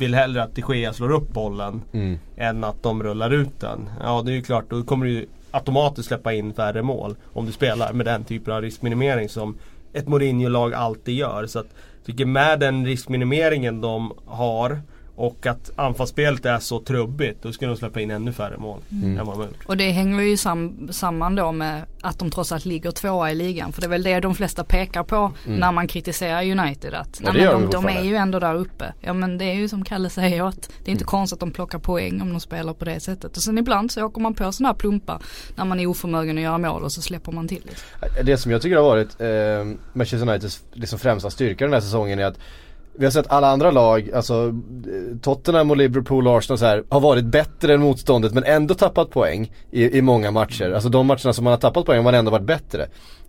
vill hellre att de Gea slår upp bollen mm. än att de rullar ut den. Ja det är ju klart, då kommer du automatiskt släppa in färre mål om du spelar med den typen av riskminimering som ett Mourinho-lag alltid gör. Så att, jag tycker med den riskminimeringen de har och att anfallsspelet är så trubbigt. Då ska de släppa in ännu färre mål mm. än vad de har gjort. Och det hänger ju sam samman då med att de trots allt ligger tvåa i ligan. För det är väl det de flesta pekar på mm. när man kritiserar United. Att ja, nej, de, de, är ju ändå där uppe. Ja men det är ju som Kalle säger att det är inte mm. konstigt att de plockar poäng om de spelar på det sättet. Och sen ibland så åker man på sådana här plumpar när man är oförmögen att göra mål och så släpper man till. Det, det som jag tycker har varit eh, Manchester Uniteds liksom främsta styrka den här säsongen är att vi har sett alla andra lag, alltså Tottenham och Liverpool och Arsenal så här, har varit bättre än motståndet men ändå tappat poäng i, i många matcher. Alltså de matcherna som man har tappat poäng har man ändå varit bättre.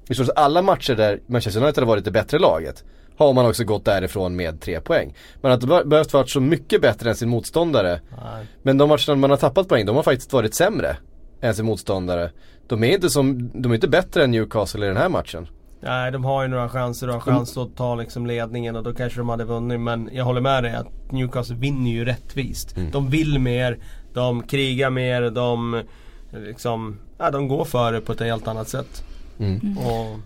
I stort sett alla matcher där Manchester United har varit det bättre laget har man också gått därifrån med tre poäng. Man har inte behövt vara så mycket bättre än sin motståndare. Nej. Men de matcherna man har tappat poäng, de har faktiskt varit sämre. än sin motståndare. De är inte, som, de är inte bättre än Newcastle i den här matchen. Nej, de har ju några chanser och har chans att ta liksom ledningen och då kanske de hade vunnit. Men jag håller med dig att Newcastle vinner ju rättvist. Mm. De vill mer, de krigar mer, de liksom, ja, de går före på ett helt annat sätt. Mm. Och,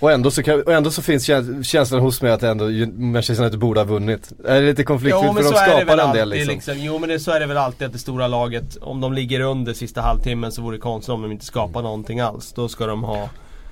Och ändå så, kan, och ändå så finns käns- känslan hos mig att ändå Manchester United borde ha vunnit. Är det lite konfliktfyllt för de skapar en del liksom. liksom. Jo men det, så är det väl alltid att det stora laget, om de ligger under sista halvtimmen så vore det konstigt om de inte skapar någonting alls. Då ska de ha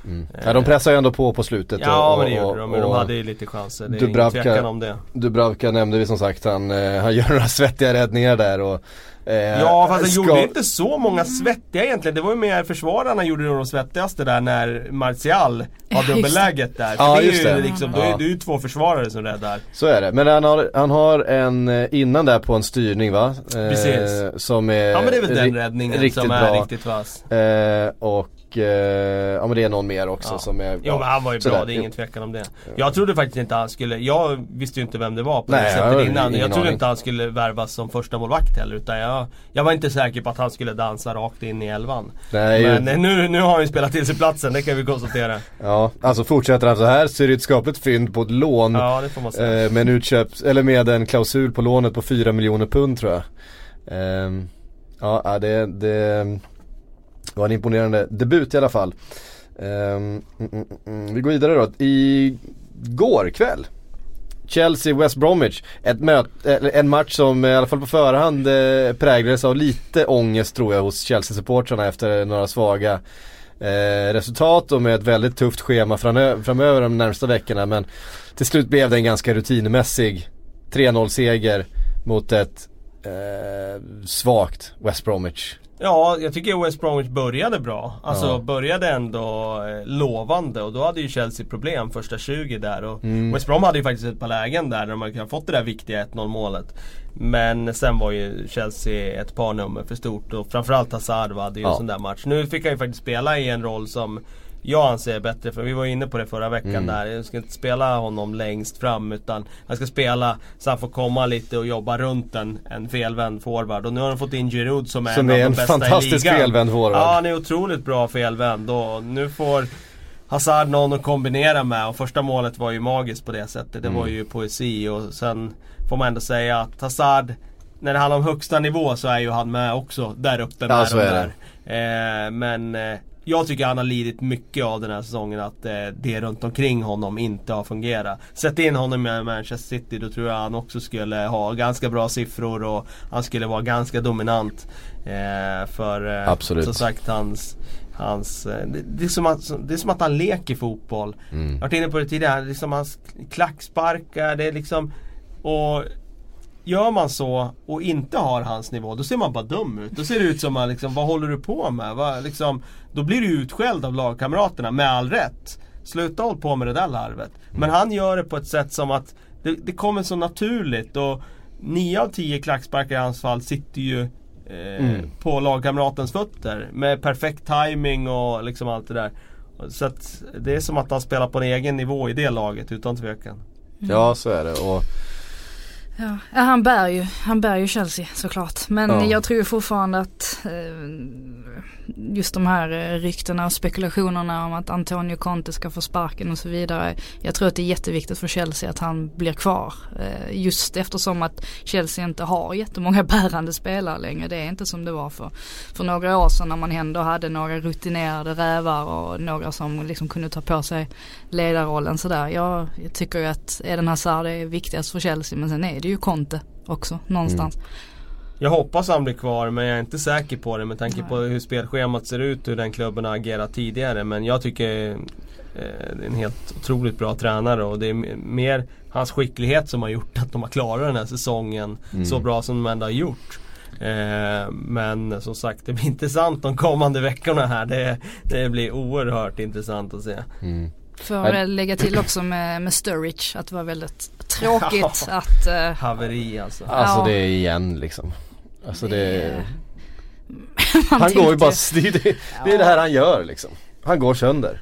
Mm. Ja, de pressar ju ändå på på slutet. Ja och, men det och- gjorde de, men de hade ju lite chanser. Det är Dubravka- tvekan om det. Dubravka nämnde vi som sagt, han, eh, han gör några svettiga räddningar där och eh, Ja fast han ska- gjorde inte så många svettiga egentligen. Det var ju mer försvararna gjorde de svettigaste där när Martial har dubbelläget där. För Ja, det är ju det. liksom, då Ja. är det ju två försvarare som räddar. Så är det, men han har, han har en eh, innan där på en styrning va? Eh, Precis. Som är Ja men det är väl den räddningen riktigt som är bra. riktigt vass. Eh, och eh, ja men det är någon mer också Ja. som är Jo men han var ju sådär. bra, det är ingen tvekan om det. Jag trodde faktiskt inte han skulle, jag visste ju inte vem det var på Nej, det jag sättet innan. ingen Jag trodde inte han skulle värvas som första målvakt heller utan jag, jag var inte säker på att han skulle dansa rakt in i elvan. Nej, ju- Men eh, nu, nu har han ju spelat till sig platsen, det kan vi konstatera. Ja, alltså fortsätter han så här så är det ett skapligt fynd på ett lån. Ja det får man säga. Eh, med en utköps, eller med en klausul på lånet på 4 miljoner pund tror jag. Ehm, ja, ja, det, det var en imponerande debut i alla fall. Um, mm, mm. Vi går vidare då. Igår kväll Chelsea West Bromwich. Ett möte, en match som i alla fall på förhand eh, präglades av lite ångest tror jag hos Chelsea-supportrarna efter några svaga eh, resultat och med ett väldigt tufft schema framöver de närmsta veckorna. Men till slut blev det en ganska rutinmässig 3-0 seger mot ett eh, svagt West Bromwich. Ja, jag tycker West Bromwich började bra. Alltså Ja. började ändå eh, lovande och då hade ju Chelsea problem första 20 där. Och Mm. West Brom hade ju faktiskt ett par lägen där, där de hade kunnat fått det där viktiga 1-0 målet. Men sen var ju Chelsea ett par nummer för stort och framförallt Hazard hade ju en Ja. sån där match. Nu fick han ju faktiskt spela i en roll som jag anser är bättre, för vi var inne på det förra veckan Mm. där. Jag ska inte spela honom längst fram utan han ska spela så han får komma lite och jobba runt en, en felvänd forward. Och nu har de fått in Giroud som är Som en är av en de bästa i fantastisk ligan. felvänd forward. Ja, han är otroligt bra felvänd och nu får Hazard någon att kombinera med och första målet var ju magiskt på det sättet. Det Mm. var ju poesi och sen får man ändå säga att Hazard när det handlar om högsta nivå så är ju han med också där uppe Ja, med så de är där. Eh, men eh, jag tycker han har lidit mycket av den här säsongen att eh, det runt omkring honom inte har fungerat. Sätt in honom i Manchester City då tror jag han också skulle ha ganska bra siffror och han skulle vara ganska dominant. Eh, för eh, Absolut. som sagt hans Hans, eh, det, det, är som att, det är som att han leker fotboll. Mm. Jag har varit inne på det tidigare, det är som hans klacksparkar, det är liksom Och Gör man så och inte har hans nivå, då ser man bara dum ut. Då ser det ut som att liksom, vad håller du på med? Va, liksom, då blir du utskälld av lagkamraterna, med all rätt. Sluta håll på med det där larvet. Men han gör det på ett sätt som att det, det kommer så naturligt och 9 av 10 klacksparkar i hans fall sitter ju eh, Mm. på lagkamratens fötter. Med perfekt timing och liksom allt det där. Så att det är som att han spelar på en egen nivå i det laget utan tvekan. Ja så är det och Ja, han bär ju, han bär ju Chelsea såklart. Men Ja. jag tror fortfarande att eh, just de här eh, ryktena och spekulationerna om att Antonio Conte ska få sparken och så vidare. Jag tror att det är jätteviktigt för Chelsea att han blir kvar. Eh, just eftersom att Chelsea inte har jättemånga bärande spelare längre. Det är inte som det var för, för några år sedan när man ändå hade några rutinerade rävar och några som liksom kunde ta på sig ledarrollen sådär. Jag, jag tycker ju att Eden Hazard är viktigast för Chelsea men sen är det ju Conte också någonstans. Mm. Jag hoppas han blir kvar men jag är inte säker på det med tanke Nej. på hur spelschemat ser ut, hur den klubben har agerat tidigare. Men jag tycker eh, det är en helt otroligt bra tränare och det är mer hans skicklighet som har gjort att de har klarat den här säsongen Mm. så bra som de ändå har gjort. Eh, men som sagt det blir intressant de kommande veckorna här. Det, det blir oerhört intressant att se. mm. Nej. väl lägga till också med, med Sturridge att det var väldigt tråkigt att eh, Haveri alltså. Alltså Ja. det är igen liksom Alltså det man Han går ju bara, det, är det, det är det här han gör liksom Han går sönder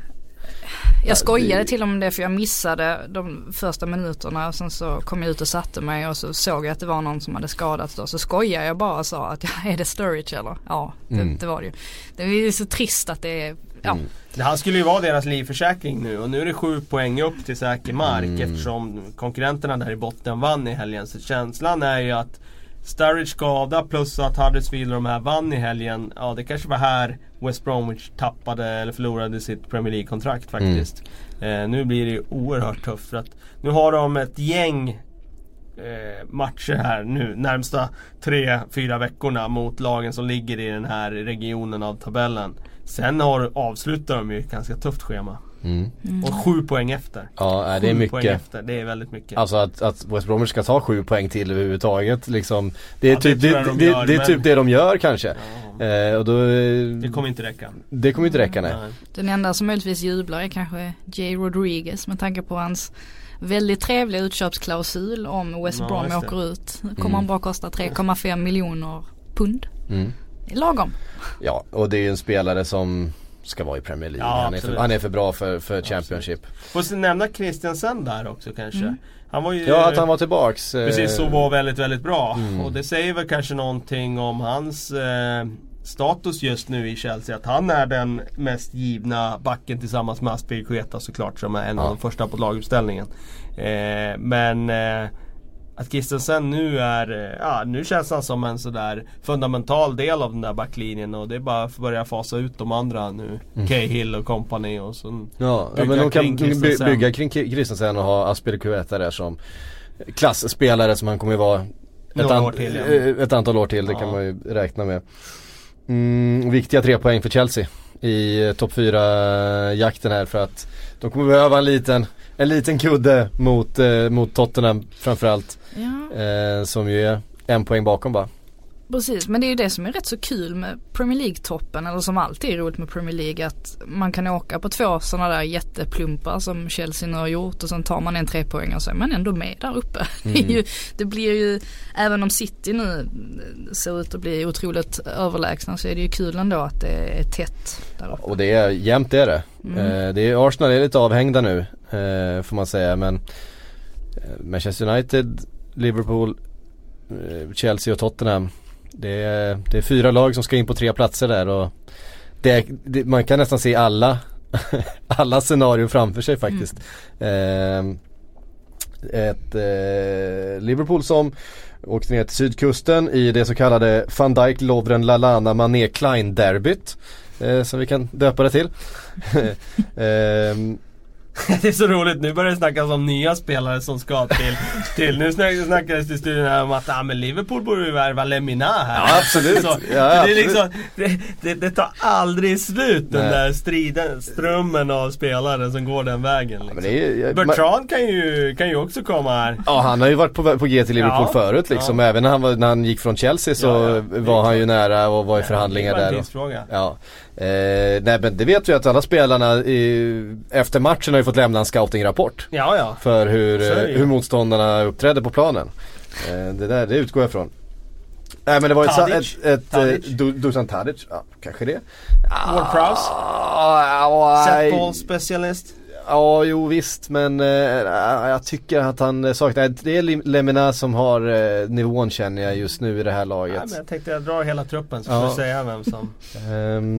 Jag skojade till och med det för jag missade de första minuterna. Sen så kom jag ut och satte mig och så såg jag att det var någon som hade skadats då. Så skojade jag bara och sa att ja, är det Sturridge eller? Ja, det, mm. det var det ju. Det är ju så trist att det är Ja. Mm. Han skulle ju vara deras livförsäkring nu och nu är det sju poäng upp till säker mark mm. eftersom konkurrenterna där i botten vann i helgen. Så känslan är ju att Sturridge skada plus att Huddersfield och de här vann i helgen. Ja det kanske var här West Bromwich tappade eller förlorade sitt Premier League-kontrakt faktiskt. Mm. Eh, nu blir det ju oerhört tufft för att nu har de ett gäng eh, matcher här nu närmsta tre, fyra veckorna mot lagen som ligger i den här regionen av tabellen. Sen har, avslutar de ju ett ganska tufft schema. Mm. Mm. Och sju poäng efter. Ja det är mycket. Poäng efter. Det är väldigt mycket. Alltså att, att West Bromwich ska ta sju poäng till överhuvudtaget liksom. Det är, ja, typ, det, det, de gör, det, är typ det de gör kanske. Ja. Eh, och då, det kommer inte räcka. Det kommer inte räcka nej. Den enda som möjligtvis jublar är kanske Jay Rodriguez med tanke på hans väldigt trevliga utköpsklausul om West Brom ja, åker ut. Kommer mm. han bara kosta 3,5 miljoner pund. Mm. Lagom. Ja och det är ju en spelare som ska vara i Premier League. Ja, han, är för, han, är för, bra för, för Championship. Får nämna Christiansen där också kanske. Mm. Han var ju, ja att han var tillbaks. Precis så var väldigt väldigt bra. Mm. Och det säger väl kanske någonting om hans eh, status just nu i Chelsea. Att han är den mest givna backen tillsammans med Aspilicueta såklart som är en ja. av de första på laguppställningen. Eh, men eh, att Christensen nu är, eh, ja nu känns han som en sådär fundamental del av den där backlinjen och det är bara att börja fasa ut de andra nu. Mm. Cahill och company och så Ja, ja men de kan by bygga kring Christensen och ha Aspilicueta där som klassspelare som han kommer att vara ett, an till, ja. Eh, ett, antal år till, det ja. kan man ju räkna med. Mm, viktiga tre poäng för Chelsea i eh, topp 4 jakten här för att de kommer behöva en liten en liten kudde mot, eh, mot Tottenham framförallt. Ja. Eh, som ju är en poäng bakom bara. Precis, men det är ju det som är rätt så kul med Premier League-toppen, eller som alltid är roligt med Premier League, att man kan åka på två sådana där jätteplumpar som Chelsea nu har gjort och sen tar man en trepoängare och så är man ändå med där uppe. Mm. Det, ju, det, blir ju, även om City nu ser ut att bli otroligt överlägsna så är det ju kul ändå att det är tätt där uppe. Och det är jämnt är det. Mm. Eh, det är, Arsenal är lite avhängda nu, eh, får man säga, men eh, Manchester United, Liverpool, Chelsea och Tottenham det är, det är fyra lag som ska in på tre platser där och det, det, man kan nästan se alla, alla scenarier framför sig faktiskt. Mm. Eh, ett eh, Liverpool som åkte ner till sydkusten i det så kallade van Dijk, Lovren, Lalana, Mané, Klein derbyt. Eh, som vi kan döpa det till. det är så roligt, nu börjar det snackas om nya spelare som ska till, till nu snackades det i studion här om att ah, men Liverpool borde ju värva Lemina här. Ja absolut. Så, ja, det, är liksom, det, det, det, tar aldrig slut den där striden, strömmen av spelare som går den vägen. Liksom. Ja, är, Bertrand kan ju, kan ju också komma här. Ja han har ju varit på, på G till Liverpool ja, förut liksom. Ja. Även när han, var, när han gick från Chelsea så var han ju nära och var i förhandlingar där. Och, ja. Eh, nej men det vet vi att alla spelarna i, efter matchen har ju fått lämna en scoutingrapport. Ja, ja. För hur, hur motståndarna uppträdde på planen. Eh, det där, det utgår jag ifrån. Nej men det var Tadic. ett, ett, ett. Eh, Dusan Tadic, ja kanske det. Ward Prowse? Ah, Setball specialist? Ja, jo visst men eh, jag tycker att han saknar, det är Lemina som har eh, nivån känner jag just nu i det här laget. Ja, men jag tänkte jag drar hela truppen så får vi säga vem som. um,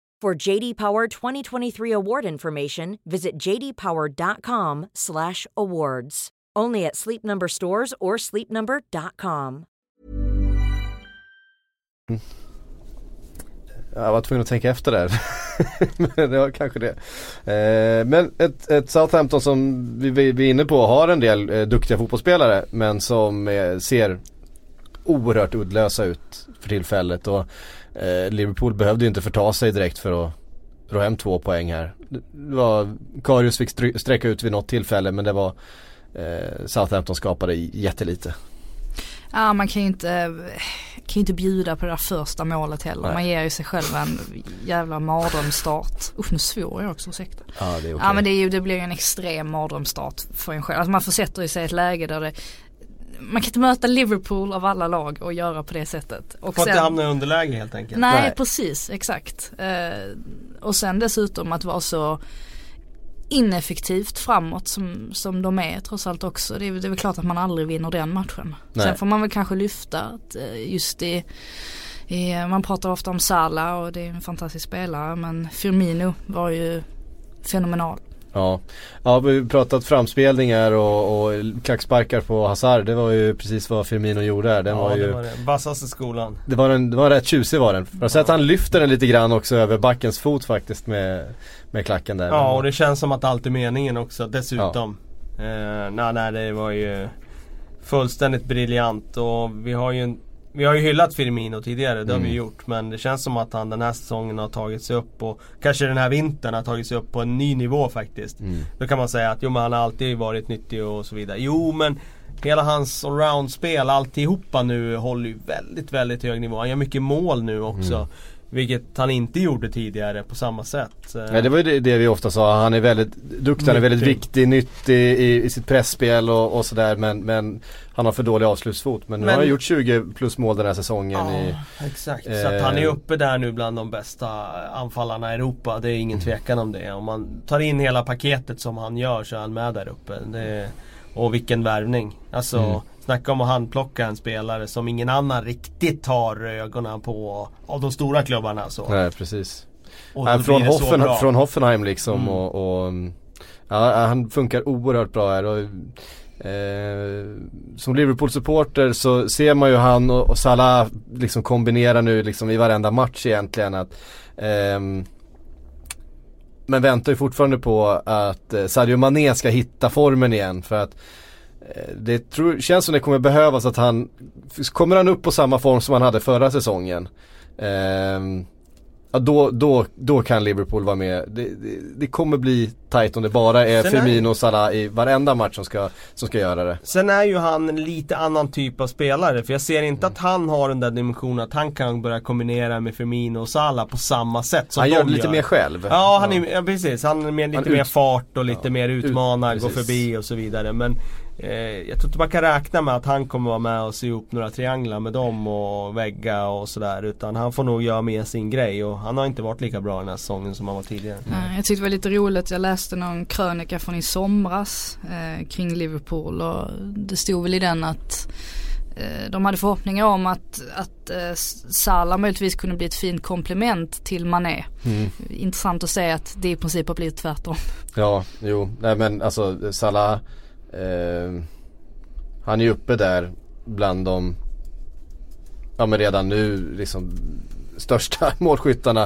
For JD Power 2023 award information, visit jdpower.com/awards. Only at Sleep Number stores or sleepnumber.com. Jag var tvungen att tänka efter där. men det var kanske det. Eh, men ett, ett, Southampton som vi, vi, är inne på har en del eh, duktiga fotbollsspelare men som eh, ser oerhört uddlösa ut för tillfället. Och Eh, Liverpool behövde ju inte förta sig direkt för att dra hem två poäng här. Det var, Karius fick sträcka ut vid något tillfälle men det var eh, Southampton skapade jättelite. Ja man kan ju inte, kan inte bjuda på det där första målet heller. Nej. Man ger ju sig själv en jävla mardrömsstart. Usch nu svor jag också, ursäkta. Ja det är okay. Ja men det, är ju, det blir ju en extrem mardrömsstart för en själv. Alltså man försätter sig i ett läge där det man kan inte möta Liverpool av alla lag och göra på det sättet. Och Får inte hamna i underläge helt enkelt. Nej, nej. precis, exakt. Eh, och sen dessutom att vara så ineffektivt framåt som, som de är trots allt också. Det är, det är väl klart att man aldrig vinner den matchen. Nej. Sen får man väl kanske lyfta att eh, just i, i, man pratar ofta om Salah och det är en fantastisk spelare men Firmino var ju fenomenal. Ja, ja vi har pratat framspelningar och, och klacksparkar på Hazard. Det var ju precis vad Firmino gjorde här. Den ja, var ju, det var det. Vassaste skolan. Det var, en, det var rätt tjusig var den. Har du sett att han lyfter den lite grann också över backens fot faktiskt med, med klacken där. Ja, och det känns som att allt är meningen också dessutom. Ja. Eh, nej, nej, det var ju fullständigt briljant och vi har ju en vi har ju hyllat Firmino tidigare, det mm. har vi mm. gjort. Men det känns som att han den här säsongen har tagit sig upp och kanske den här vintern har tagit sig upp på en ny nivå faktiskt. Mm. Då kan man säga att jo men han har alltid varit nyttig och så vidare. Jo men hela hans allround-spel, alltihopa nu håller ju väldigt, väldigt hög nivå. Han gör mycket mål nu också. Mm. Vilket han inte gjorde tidigare på samma sätt. Nej det var ju det, vi ofta sa, han är väldigt duktig, han är väldigt viktig, nyttig i, i sitt pressspel och, och sådär men, men han har för dålig avslutsfot. Men, men nu har han gjort 20 plus mål den här säsongen. Ja, i, exakt. Eh, så att han är uppe där nu bland de bästa anfallarna i Europa. Det är ingen mm. tvekan om det. Om man tar in hela paketet som han gör så är han med där uppe. Det, och vilken värvning. Alltså mm. Snacka om att handplocka en spelare som ingen annan riktigt tar ögonen på av de stora klubbarna. Så. Nej precis. Nej, från, Hoffen, från Hoffenheim liksom mm. och, och ja, han funkar oerhört bra här. Och, eh, som Liverpool-supporter så ser man ju han och, och Salah liksom kombinera nu liksom i varenda match egentligen. Att, eh, men väntar ju fortfarande på att eh, Sadio Mané ska hitta formen igen för att det tror, känns som det kommer behövas att han, kommer han upp på samma form som han hade förra säsongen. Eh, ja, då, då, då kan Liverpool vara med. Det, det, det kommer bli tight om det bara är Sen Firmino och Salah i varenda match som ska, som ska göra det. Sen är ju han en lite annan typ av spelare. För jag ser inte mm. att han har den där dimensionen att han kan börja kombinera med Firmino och Salah på samma sätt som han de gör. Han gör lite mer själv. Ja, han är, ja precis. Han är med, lite mer fart och lite ja, mer utmanar, ut, går förbi och så vidare. Men Eh, jag tror inte man kan räkna med att han kommer vara med och sy ihop några trianglar med dem och vägga och sådär. Utan han får nog göra med sin grej och han har inte varit lika bra den här säsongen som han var tidigare. Mm. Jag tyckte det var lite roligt, jag läste någon krönika från i somras eh, kring Liverpool och det stod väl i den att eh, de hade förhoppningar om att, att eh, Salah möjligtvis kunde bli ett fint komplement till Mané. Mm. Intressant att se att det i princip har blivit tvärtom. Ja, jo, nej men alltså Salah Eh, han är ju uppe där bland de, ja men redan nu liksom största målskyttarna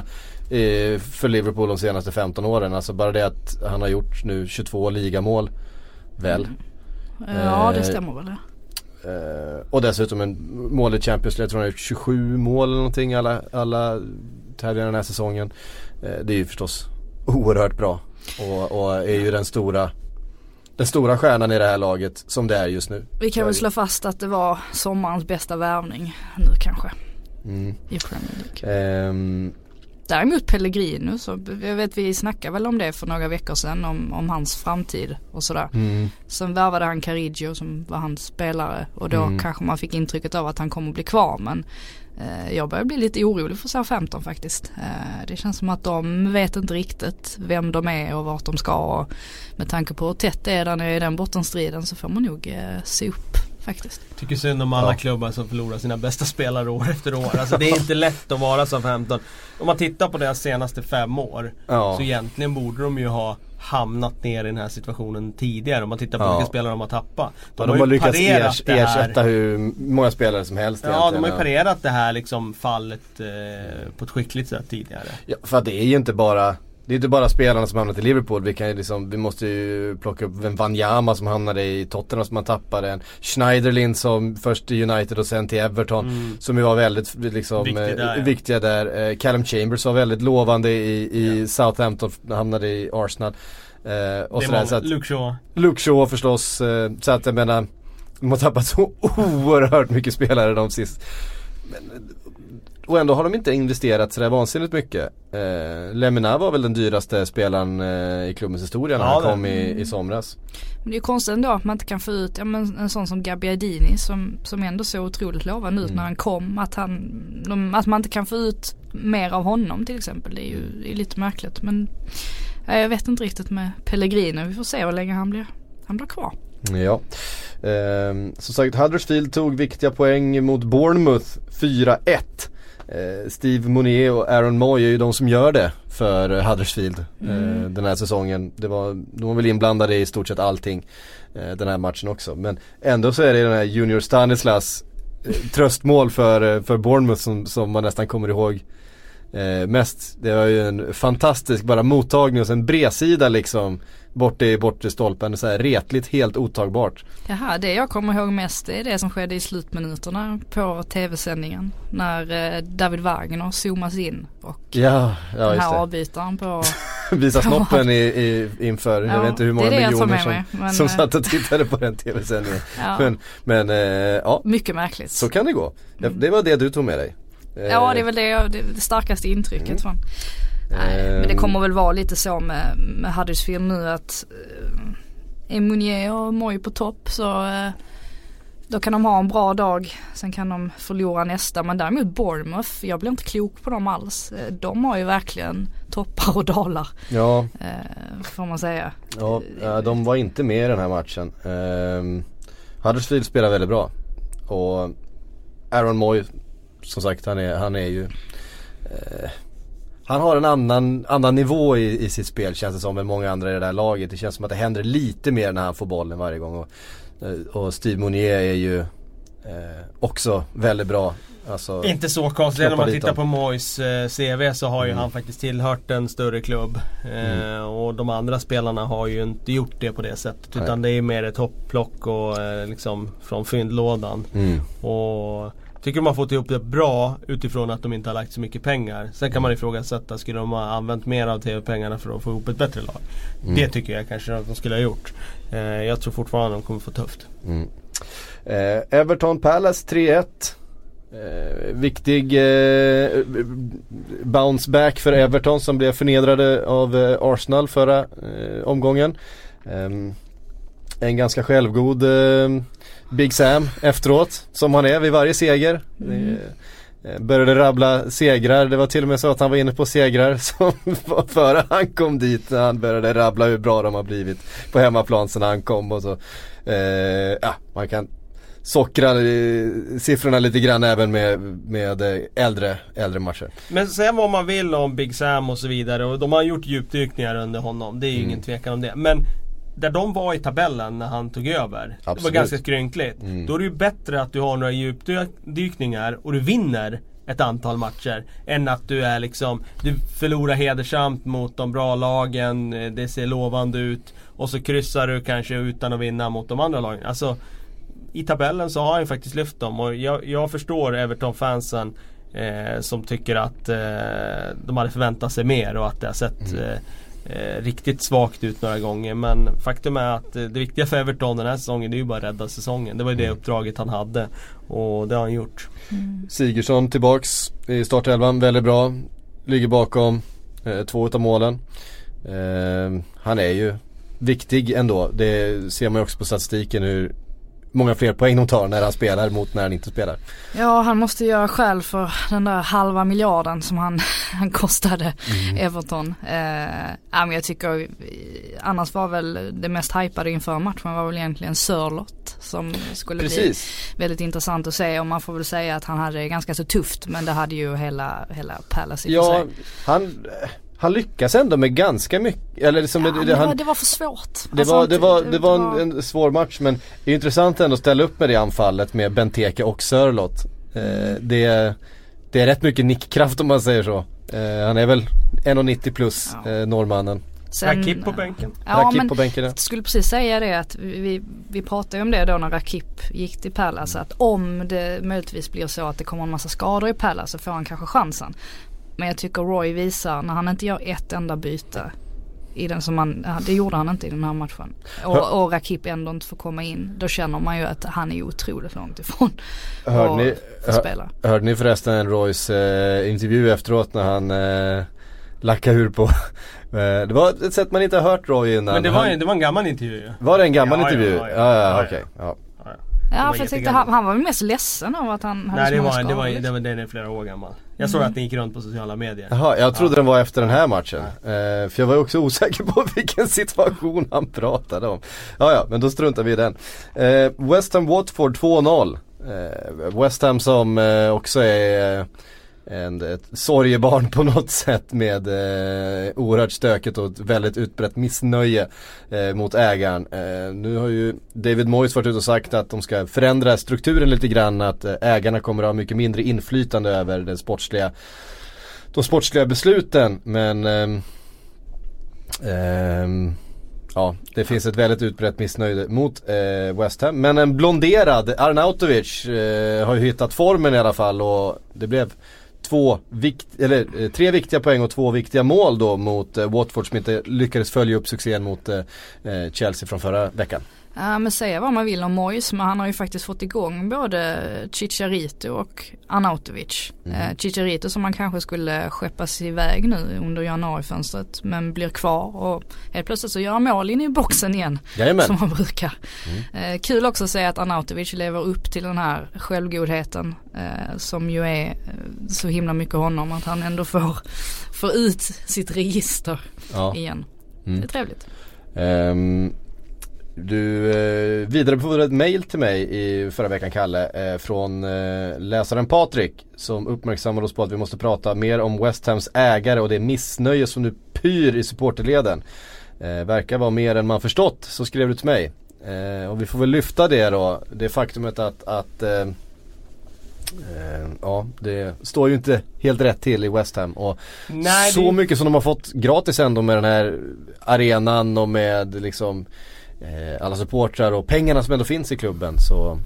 eh, för Liverpool de senaste 15 åren. Alltså bara det att han har gjort nu 22 ligamål. Väl? Mm. Ja det stämmer väl. Eh, och dessutom en mål i Champions League. Jag tror han har gjort 27 mål eller någonting alla, alla tävlingar den här säsongen. Eh, det är ju förstås oerhört bra. Och, och är ju den stora den stora stjärnan i det här laget som det är just nu. Vi kan väl slå fast att det var sommarens bästa värvning nu kanske. Mm. I Premier League. Um, Däremot Pellegrino så jag vet vi snackade väl om det för några veckor sedan om, om hans framtid och sådär. Mm. Sen värvade han Cariggio som var hans spelare och då mm. kanske man fick intrycket av att han kommer bli kvar men eh, jag börjar bli lite orolig för SA-15 faktiskt. Eh, det känns som att de vet inte riktigt vem de är och vart de ska och med tanke på hur tätt det är där nere i den bottenstriden så får man nog eh, se upp faktiskt. Tycker synd om alla ja. klubbar som förlorar sina bästa spelare år efter år. Alltså det är inte lätt att vara som 15. Om man tittar på deras senaste fem år ja. så egentligen borde de ju ha hamnat ner i den här situationen tidigare. Om man tittar på ja. vilka spelare de har tappat. De, ja, de har, har lyckats ers ersätta hur många spelare som helst. Ja, de har ju parerat det här liksom fallet eh, på ett skickligt sätt tidigare. Ja, för att det är ju inte bara det är inte bara spelarna som hamnat i Liverpool. Vi, kan liksom, vi måste ju plocka upp en Wanyama som hamnade i Tottenham som man tappade. En Schneiderlin som först till United och sen till Everton. Mm. Som ju var väldigt liksom, Viktig eh, där, ja. viktiga där. Eh, Callum Chambers var väldigt lovande i, i Southampton, hamnade i Arsenal. Eh, och det är sådär, så att, Luke Shaw. Luke Shaw förstås. Eh, så att jag menar, de har tappat så oerhört mycket spelare de sist. Men, och ändå har de inte investerat sådär vansinnigt mycket. Eh, Lemina var väl den dyraste spelaren eh, i klubbens historia när Ja, han det- kom i, i somras. Men det är ju konstigt ändå att man inte kan få ut ja, men en sån som Gabbiadini som, som ändå såg otroligt lovande ut Mm. när han kom. Att, han, de, att man inte kan få ut mer av honom till exempel. Det är ju det är lite märkligt. Men ja, jag vet inte riktigt med Pellegrino. Vi får se hur länge han blir, han blir kvar. Ja. Ehm, som sagt Huddersfield tog viktiga poäng mot Bournemouth 4-1. Eh, Steve Monier och Aaron Moy är ju de som gör det för Huddersfield eh, den här säsongen. Det var, de var väl inblandade i stort sett allting eh, den här matchen också. Men ändå så är det den här Junior Stanislas tröstmål för, för Bournemouth som, som man nästan kommer ihåg mest. Det var ju en fantastisk bara mottagning och sen bredsida liksom borta i bortre stolpen. Så här retligt helt otagbart. Jaha, det jag kommer ihåg mest är det som skedde i slutminuterna på tv-sändningen. När eh, David Wagner zoomas in och Ja, ja den här det. avbytaren på Visa snoppen i, i, inför, jag Ja, vet inte hur många det det jag miljoner som, mig, men, som eh, satt och tittade på den tv-sändningen. ja, Men, men eh, ja, mycket märkligt. så kan det gå. Ja, Det var det du tog med dig. Ja det är väl det, jag- det, det starkaste intrycket Mm. från. Nej, men det Ehm. kommer väl vara lite så med, med Huddersfield nu att eh, är Munier och Moy på topp så eh, då kan de ha en bra dag. Sen kan de förlora nästa. Men däremot Bournemouth, jag blir inte klok på dem alls. Eh, De har ju verkligen toppar och dalar Ja, eh, får man säga. ja, de var inte med i den här matchen. Um, Huddersfield spelar väldigt bra. Och Aaron Moy, som sagt han är, han är ju eh, Han har en annan, annan nivå i, i sitt spel känns det som än många andra i det där laget. Det känns som att det händer lite mer när han får bollen varje gång. Och, eh, och Steve Monier är ju eh, också väldigt bra. Alltså, Inte så konstigt Knoppa man tittar på Moyes eh, CV så har ju Mm. han faktiskt tillhört en större klubb. Eh, Mm. Och de andra spelarna har ju inte gjort det på det sättet. Nej. Utan det är mer ett hopplock och eh, liksom från fyndlådan. mm, Och tycker de har fått ihop det bra utifrån att de inte har lagt så mycket pengar. Sen kan man ifrågasätta, skulle de ha använt mer av TV-pengarna för att få ihop ett bättre lag? Mm. Det tycker jag kanske att de skulle ha gjort. Eh, jag tror fortfarande att de kommer få tufft. mm. Eh, Everton Palace 3-1. Eh, viktig eh, bounce back för Everton som blev förnedrade av eh, Arsenal förra eh, omgången. Ehm, en ganska självgod eh, Big Sam efteråt som han är vid varje seger. Mm. Eh, började rabbla segrar, det var till och med så att han var inne på segrar som var före han kom dit när han började rabbla hur bra de har blivit på hemmaplan sen han kom och så. Eh, ja, man kan sockra eh, siffrorna lite grann även med, med eh, äldre, äldre matcher. Men säga vad man vill om Big Sam och så vidare och de har gjort djupdykningar under honom. Det är ju Mm. ingen tvekan om det. Men där de var i tabellen när han tog över. Det var Absolut. ganska skrynkligt. Mm. Då är det ju bättre att du har några djupdykningar och du vinner ett antal matcher. Än att du är liksom, du förlorar hedersamt mot de bra lagen, eh, det ser lovande ut. Och så kryssar du kanske utan att vinna mot de andra lagen. Alltså i tabellen så har han faktiskt lyft dem och jag, jag förstår Everton-fansen eh, som tycker att eh, de hade förväntat sig mer och att det har sett Mm. eh, eh, riktigt svagt ut några gånger. Men faktum är att eh, det viktiga för Everton den här säsongen det är ju bara att rädda säsongen. Det var ju det Mm. uppdraget han hade och det har han gjort. Mm. Sigurdsson tillbaks i startelvan, väldigt bra. Ligger bakom eh, två utav målen. Eh, han är ju viktig ändå. Det ser man ju också på statistiken hur många fler poäng de tar när han spelar mot när han inte spelar. Ja han måste göra skäl för den där halva miljarden som han, han kostade Everton. Eh, men jag tycker eh, annars var väl det mest hypade inför matchen var väl egentligen Sörlott som skulle bli Precis. väldigt intressant att se och man får väl säga att han hade det ganska så tufft men det hade ju hela, hela Palace i Ja, han, han lyckas ändå med ganska mycket. Eller liksom Ja, det, det, det, han, var, det var för svårt. Det Alltså, var, det var, inte- det var en, en svår match men det är intressant ändå att ställa upp med det anfallet med Benteke och Sörlott. Eh, det, det är rätt mycket nickkraft om man säger så. Eh, han är väl 1,90 plus Ja. eh, norrmannen. Sen- Rakip på bänken. Ja Rakip men på bänken ja. jag skulle precis säga det att vi, vi, pratade om det då när Rakip gick till Palace att om det möjligtvis blir så att det kommer en massa skador i Palace så får han kanske chansen. Men jag tycker Roy visar när han inte gör ett enda byte i den som han, det gjorde han inte i den här matchen. Och, och Rakip ändå inte får komma in. Då känner man ju att han är otroligt långt ifrån Hörde att ni, hör, spela. hörde ni förresten Roys eh, intervju efteråt när han eh, lackade ur på eh, Det var ett sätt man inte har hört Roy innan. Men det var, han, ju- det var en gammal intervju ju. var det en gammal Ja, intervju? ja, Ja, ja. ja, Ja, ja. okej. Ja. Ja för jag tyckte jättegammal. han, han var väl mest ledsen av att han hade Nej det var, det skador. var, liksom. det var, den är flera år gammal. Jag såg att den gick runt på sociala medier. Jaha, jag trodde Ja. den var efter den här matchen. Eh, för jag var också osäker på vilken situation han pratade om. Ja, ja, men då struntar vi i den. Eh, West Ham Watford 2-0. Eh, West Ham som eh, också är eh, en, eh, ett sorgebarn på något sätt med eh, oerhört stökigt och ett väldigt utbrett missnöje eh, mot ägaren. Eh, nu har ju David Moyes varit ute och sagt att de ska förändra strukturen lite grann, att eh, ägarna kommer att ha mycket mindre inflytande över den sportsliga de sportsliga besluten men ehm, ehm, Ja, det finns ett väldigt utbrett missnöje mot eh, West Ham. Men en blonderad Arnautovic eh, har ju hittat formen i alla fall och det blev två vikt, eller, eh, tre viktiga poäng och två viktiga mål då mot eh, Watford som inte lyckades följa upp succén mot eh, Chelsea från förra veckan. Ja men säga vad man vill om Moyes men han har ju faktiskt fått igång både Chicharito och Arnautovic. Mm. Eh, Chicharito som man kanske skulle skeppas iväg nu under januarifönstret men blir kvar och helt plötsligt så gör han mål in i boxen igen Jajamän. som han brukar. Eh, kul också att se att Arnautovic lever upp till den här självgodheten eh, som ju är så himla mycket honom att han ändå får, får ut sitt register Ja. igen. Mm. Det är trevligt. Ehm, du eh, vidarebefordrade ett mail till mig i förra veckan Kalle eh, från eh, läsaren Patrik som uppmärksammade oss på att vi måste prata mer om West Hams ägare och det missnöje som nu pyr i supporterleden. Eh, verkar vara mer än man förstått, så skrev du till mig. Eh, och vi får väl lyfta det då, det faktumet att, att eh, eh, ja, det står ju inte helt rätt till i West Ham och Nej, så det- mycket som de har fått gratis ändå med den här arenan och med liksom alla supportrar och pengarna som ändå finns i klubben så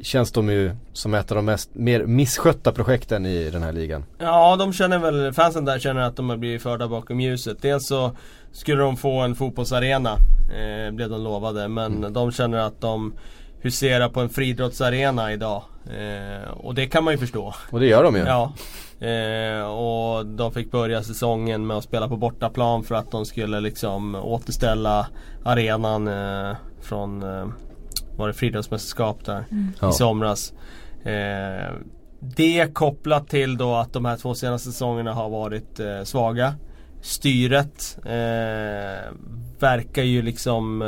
känns de ju som ett av de mest, mer misskötta projekten i den här ligan. Ja, de känner väl, fansen där känner att de har blivit förda bakom ljuset. Dels så skulle de få en fotbollsarena, eh, blev de lovade. Men de känner att de huserar på en friidrottsarena idag. Eh, och det kan man ju förstå. Och det gör de ju. Ja. Eh, och de fick börja säsongen med att spela på bortaplan för att de skulle liksom återställa arenan eh, från eh, var det friidrottsmästerskap där Ja. i somras. Eh, det kopplat till då att de här två senaste säsongerna har varit eh, svaga. Styret eh, verkar ju liksom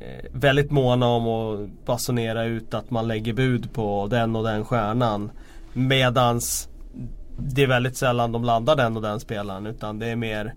Eh, väldigt måna om att basunera ut att man lägger bud på den och den stjärnan. Medans det är väldigt sällan de landar den och den spelaren utan det är mer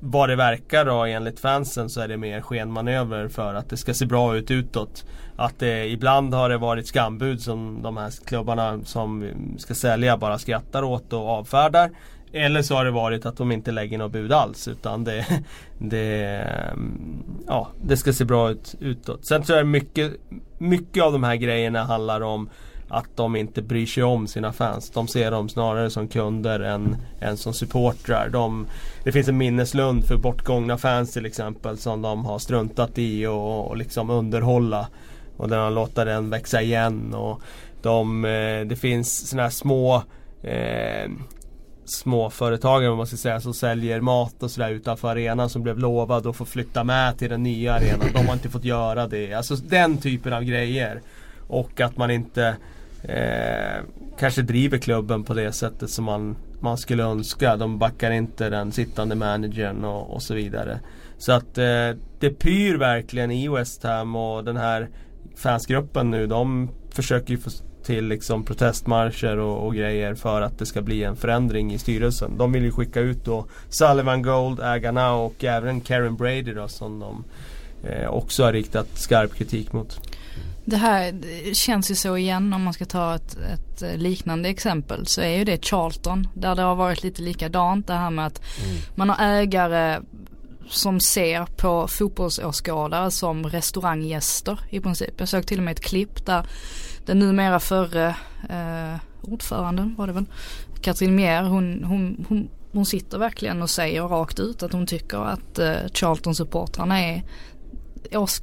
vad det verkar då enligt fansen så är det mer skenmanöver för att det ska se bra ut utåt. Att det ibland har det varit skambud som de här klubbarna som ska sälja bara skrattar åt och avfärdar. Eller så har det varit att de inte lägger något bud alls utan det, det, mm, ja, det ska se bra ut utåt. Sen tror jag mycket, mycket av de här grejerna handlar om att de inte bryr sig om sina fans. De ser dem snarare som kunder än, än som supportrar. De, det finns en minneslund för bortgångna fans till exempel som de har struntat i och, och liksom underhålla. Och den har låtit den växa igen. Och de, eh, det finns sådana här små eh, småföretagare om man ska säga som säljer mat och sådär utanför arenan som blev lovade att få flytta med till den nya arenan. De har inte fått göra det. Alltså den typen av grejer. Och att man inte eh, kanske driver klubben på det sättet som man, man skulle önska. De backar inte den sittande managern och, och så vidare. Så att eh, det pyr verkligen i West Ham och den här fansgruppen nu de försöker ju få till liksom protestmarscher och, och grejer för att det ska bli en förändring i styrelsen. De vill ju skicka ut då Sullivan Gold, ägarna och även Karen Brady då som de eh, också har riktat skarp kritik mot. Det här det känns ju så igen om man ska ta ett, ett eh, liknande exempel så är ju det Charlton där det har varit lite likadant det här med att mm. man har ägare som ser på fotbollsåskådare som restauranggäster i princip. Jag såg till och med ett klipp där den numera förre eh, ordföranden var det väl, Katrin Mier, hon, hon, hon, hon sitter verkligen och säger rakt ut att hon tycker att eh, Charlton-supportrarna är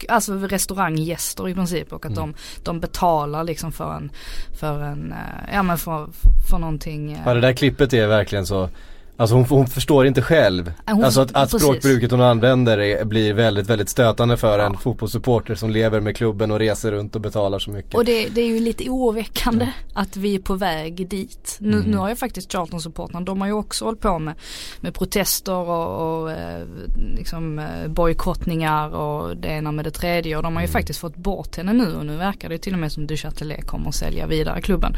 alltså restauranggäster i princip och att mm. de, de betalar liksom för en, för en, eh, ja men för, för någonting. Eh. Ja det där klippet är verkligen så Alltså hon, hon förstår inte själv. Hon, alltså att, att språkbruket hon använder är, blir väldigt, väldigt stötande för ja. en fotbollssupporter som lever med klubben och reser runt och betalar så mycket. Och det, det är ju lite oroväckande ja. att vi är på väg dit. Nu, mm. nu har ju faktiskt Charlton-supportrarna, de har ju också hållit på med, med protester och, och eh, liksom eh, bojkottningar och det ena med det tredje och de har ju mm. faktiskt fått bort henne nu och nu verkar det till och med som Du Châtelet kommer att sälja vidare klubben.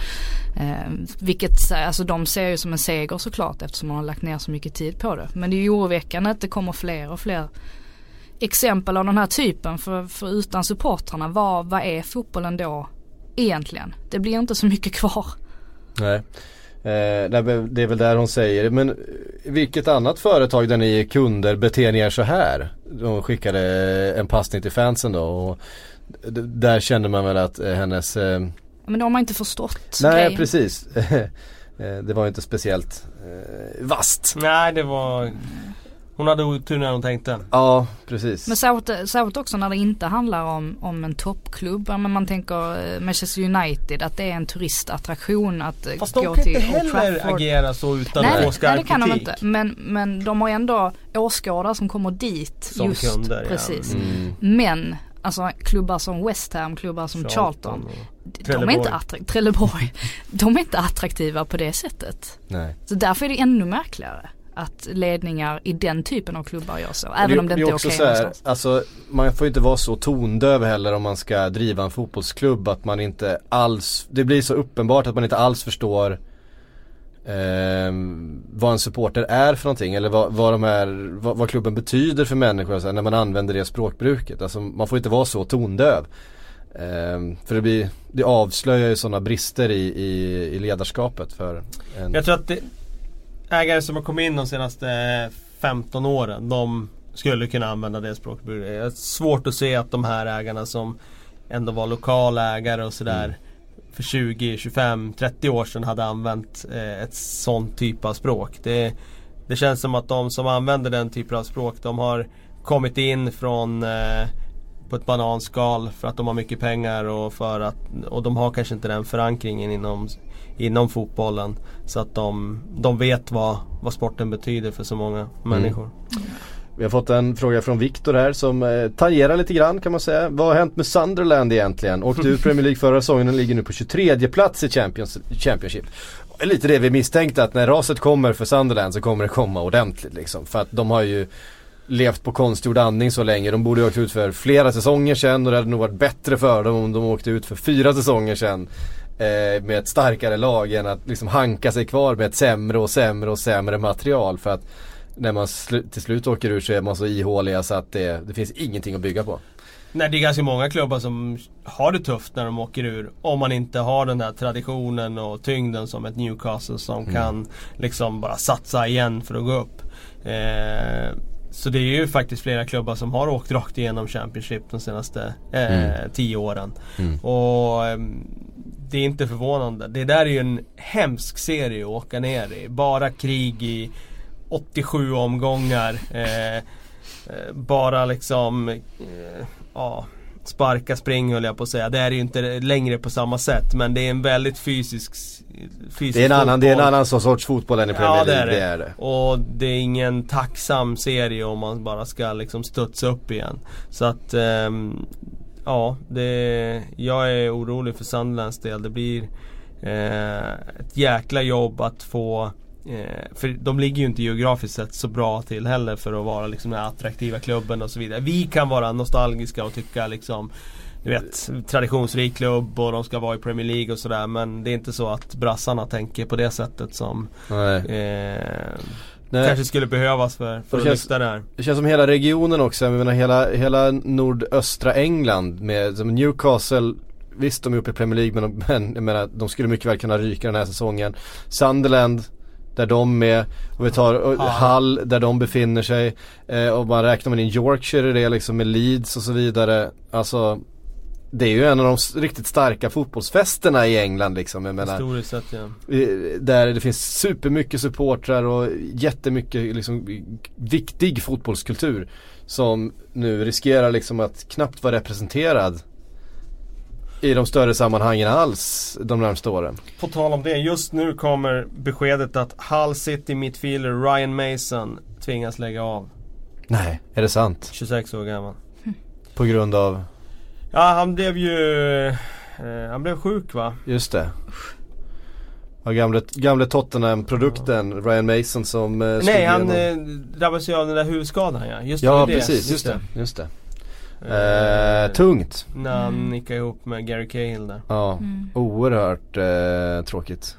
Eh, vilket, alltså de ser ju som en seger såklart eftersom man har lagt ner så mycket tid på det. Men det är ju oroväckande att det kommer fler och fler exempel av den här typen. För, för utan supportrarna, vad, vad är fotbollen då egentligen? Det blir inte så mycket kvar. Nej. Eh, det är väl där hon säger, men vilket annat företag där ni är kunder beter ni er så här? De skickade en passning till fansen då och där kände man väl att hennes eh... Men de har man inte förstått Nej grejen. precis Eh, det var inte speciellt eh, vast. Nej det var hon hade otur när hon tänkte. Ja, precis. Men särskilt, också när det inte handlar om, om en toppklubb. Men man tänker eh, Manchester United att det är en turistattraktion att eh, Fast gå till Fast de kan inte heller agera så utan nej, att få skarp Nej det kan de inte. Men, men de har ändå åskådare som kommer dit som just kunder, precis. Ja. Mm. Men Alltså klubbar som West Ham, klubbar som Charlton. Charlton de är inte attraktiva, Trelleborg. de är inte attraktiva på det sättet. Nej. Så därför är det ännu märkligare att ledningar i den typen av klubbar gör så. Även det, om det, det inte är okej okay här, alltså, Man får inte vara så tondöv heller om man ska driva en fotbollsklubb att man inte alls, det blir så uppenbart att man inte alls förstår eh, vad en supporter är för någonting eller vad, vad, de är, vad, vad klubben betyder för människor alltså, när man använder det språkbruket. Alltså, man får inte vara så tondöv. Eh, för det, blir, det avslöjar ju sådana brister i, i, i, ledarskapet för en... Jag tror att det, ägare som har kommit in de senaste 15 åren de skulle kunna använda det språkbruket. Det är svårt att se att de här ägarna som ändå var lokala ägare och sådär mm för 20, 25, 30 år sedan hade använt eh, ett sånt typ av språk. Det, det känns som att de som använder den typen av språk de har kommit in från eh, på ett bananskal för att de har mycket pengar och för att och de har kanske inte den förankringen inom, inom fotbollen. Så att de, de vet vad, vad sporten betyder för så många mm. människor. Vi har fått en fråga från Viktor här som eh, tangerar lite grann kan man säga. Vad har hänt med Sunderland egentligen? Åkte ur Premier League förra säsongen och ligger nu på 23 plats i Champions, Championship. Lite det vi misstänkte att när raset kommer för Sunderland så kommer det komma ordentligt liksom. För att de har ju levt på konstgjord andning så länge. De borde ha åkt ut för flera säsonger sedan och det hade nog varit bättre för dem om de åkte ut för fyra säsonger sedan. Eh, med ett starkare lag än att liksom hanka sig kvar med ett sämre och sämre och sämre material. För att när man sl till slut åker ur så är man så ihåliga så att det, det finns ingenting att bygga på. Nej det är ganska många klubbar som har det tufft när de åker ur. Om man inte har den här traditionen och tyngden som ett Newcastle som mm. kan liksom bara satsa igen för att gå upp. Eh, så det är ju faktiskt flera klubbar som har åkt rakt igenom Championship de senaste eh, mm. tio åren. Mm. Och eh, det är inte förvånande. Det där är ju en hemsk serie att åka ner i. Bara krig i 87 omgångar. Eh, eh, bara liksom, eh, ja, sparka spring höll jag på att säga. Det är ju inte längre på samma sätt men det är en väldigt fysisk, fysisk det, är en annan, det är en annan sorts fotboll än i Premier League. Ja, det, är det. det är det. Och det är ingen tacksam serie om man bara ska liksom studsa upp igen. Så att ähm, Ja, det, jag är orolig för Sunderlands del. Det blir eh, ett jäkla jobb att få Eh, för de ligger ju inte geografiskt sett så bra till heller för att vara liksom den attraktiva klubben och så vidare. Vi kan vara nostalgiska och tycka liksom du vet, traditionsrik klubb och de ska vara i Premier League och sådär men det är inte så att brassarna tänker på det sättet som eh, kanske skulle behövas för, för att känns, lyfta det här. Det känns som hela regionen också, jag menar hela, hela nordöstra England med som Newcastle visst de är uppe i Premier League men, de, men jag menar, de skulle mycket väl kunna ryka den här säsongen. Sunderland där de är, och vi tar Hull där de befinner sig. Eh, och man räknar man in Yorkshire i det liksom med Leeds och så vidare. Alltså det är ju en av de riktigt starka fotbollsfesterna i England liksom. Jag menar, Historiskt sett ja. Där det finns supermycket supportrar och jättemycket liksom viktig fotbollskultur. Som nu riskerar liksom att knappt vara representerad i de större sammanhangen alls de närmsta åren. På tal om det, just nu kommer beskedet att Hull City mittfielder Ryan Mason tvingas lägga av. Nej, är det sant? 26 år gammal. På grund av? Ja, han blev ju... Eh, han blev sjuk va? Just det. Ja, gamle, gamle Tottenham-produkten ja. Ryan Mason som eh, Nej, han eh, drabbades ju av den där huvudskadan ja. Just ja, det, precis. Just det. Just det. Eh, tungt. När han mm. nickade ihop med Gary Cahill där. Ja, mm. oerhört eh, tråkigt.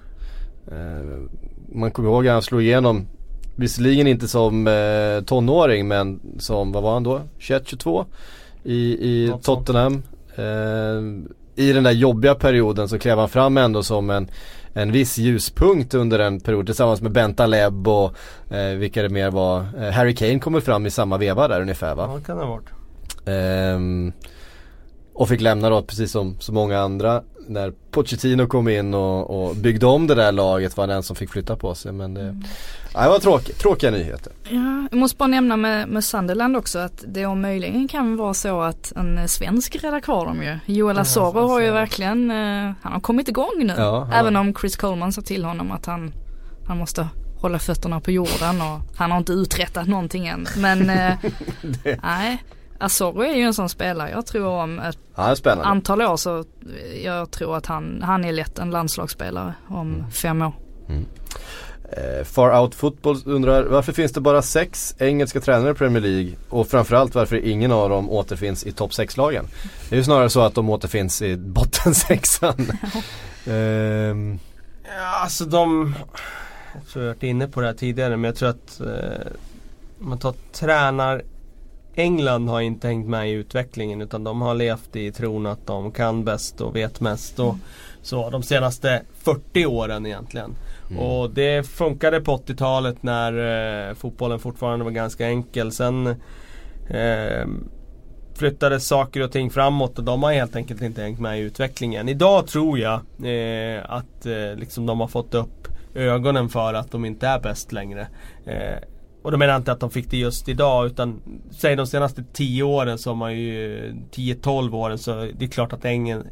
Eh, man kommer ihåg att han slog igenom Visserligen inte som eh, tonåring men som, vad var han då? 21-22 i, i Tottenham. Eh, I den där jobbiga perioden så klev han fram ändå som en, en viss ljuspunkt under en period tillsammans med Benta Lebb och eh, vilka det mer var. Eh, Harry Kane kommer fram i samma veva där ungefär va? Ja det kan det ha varit. Ehm, och fick lämna då precis som så många andra. När Pochettino kom in och, och, byggde om det där laget var den som fick flytta på sig. Men det, mm. ja, det var tråkigt, tråkiga nyheter. Ja, jag måste bara nämna med, med Sunderland också att det om möjligen kan vara så att en svensk räddar kvar dem ju. Joel Asoro har ju verkligen, uh, han har kommit igång nu. Ja, Även om Chris Coleman sa till honom att han, han måste hålla fötterna på jorden och han har inte uträttat någonting än. Men uh, nej. Asoro är ju en sån spelare. Jag tror om ett antal år så jag tror att han, han är lätt en landslagsspelare om mm. fem år. Mm. Eh, Far Out Football undrar varför finns det bara sex engelska tränare i Premier League och framförallt varför ingen av dem återfinns i topp 6-lagen. Det är ju snarare så att de återfinns i bottensexan. um. Ja, alltså de, jag tror jag varit inne på det här tidigare men jag tror att eh, man tar tränar England har inte hängt med i utvecklingen utan de har levt i tron att de kan bäst och vet mest. Och, mm. Så de senaste 40 åren egentligen. Mm. Och det funkade på 80-talet när eh, fotbollen fortfarande var ganska enkel. Sen eh, flyttades saker och ting framåt och de har helt enkelt inte hängt med i utvecklingen. Idag tror jag eh, att eh, liksom de har fått upp ögonen för att de inte är bäst längre. Och då menar jag inte att de fick det just idag utan Säg de senaste 10 åren så har man ju 10-12 åren så det är klart att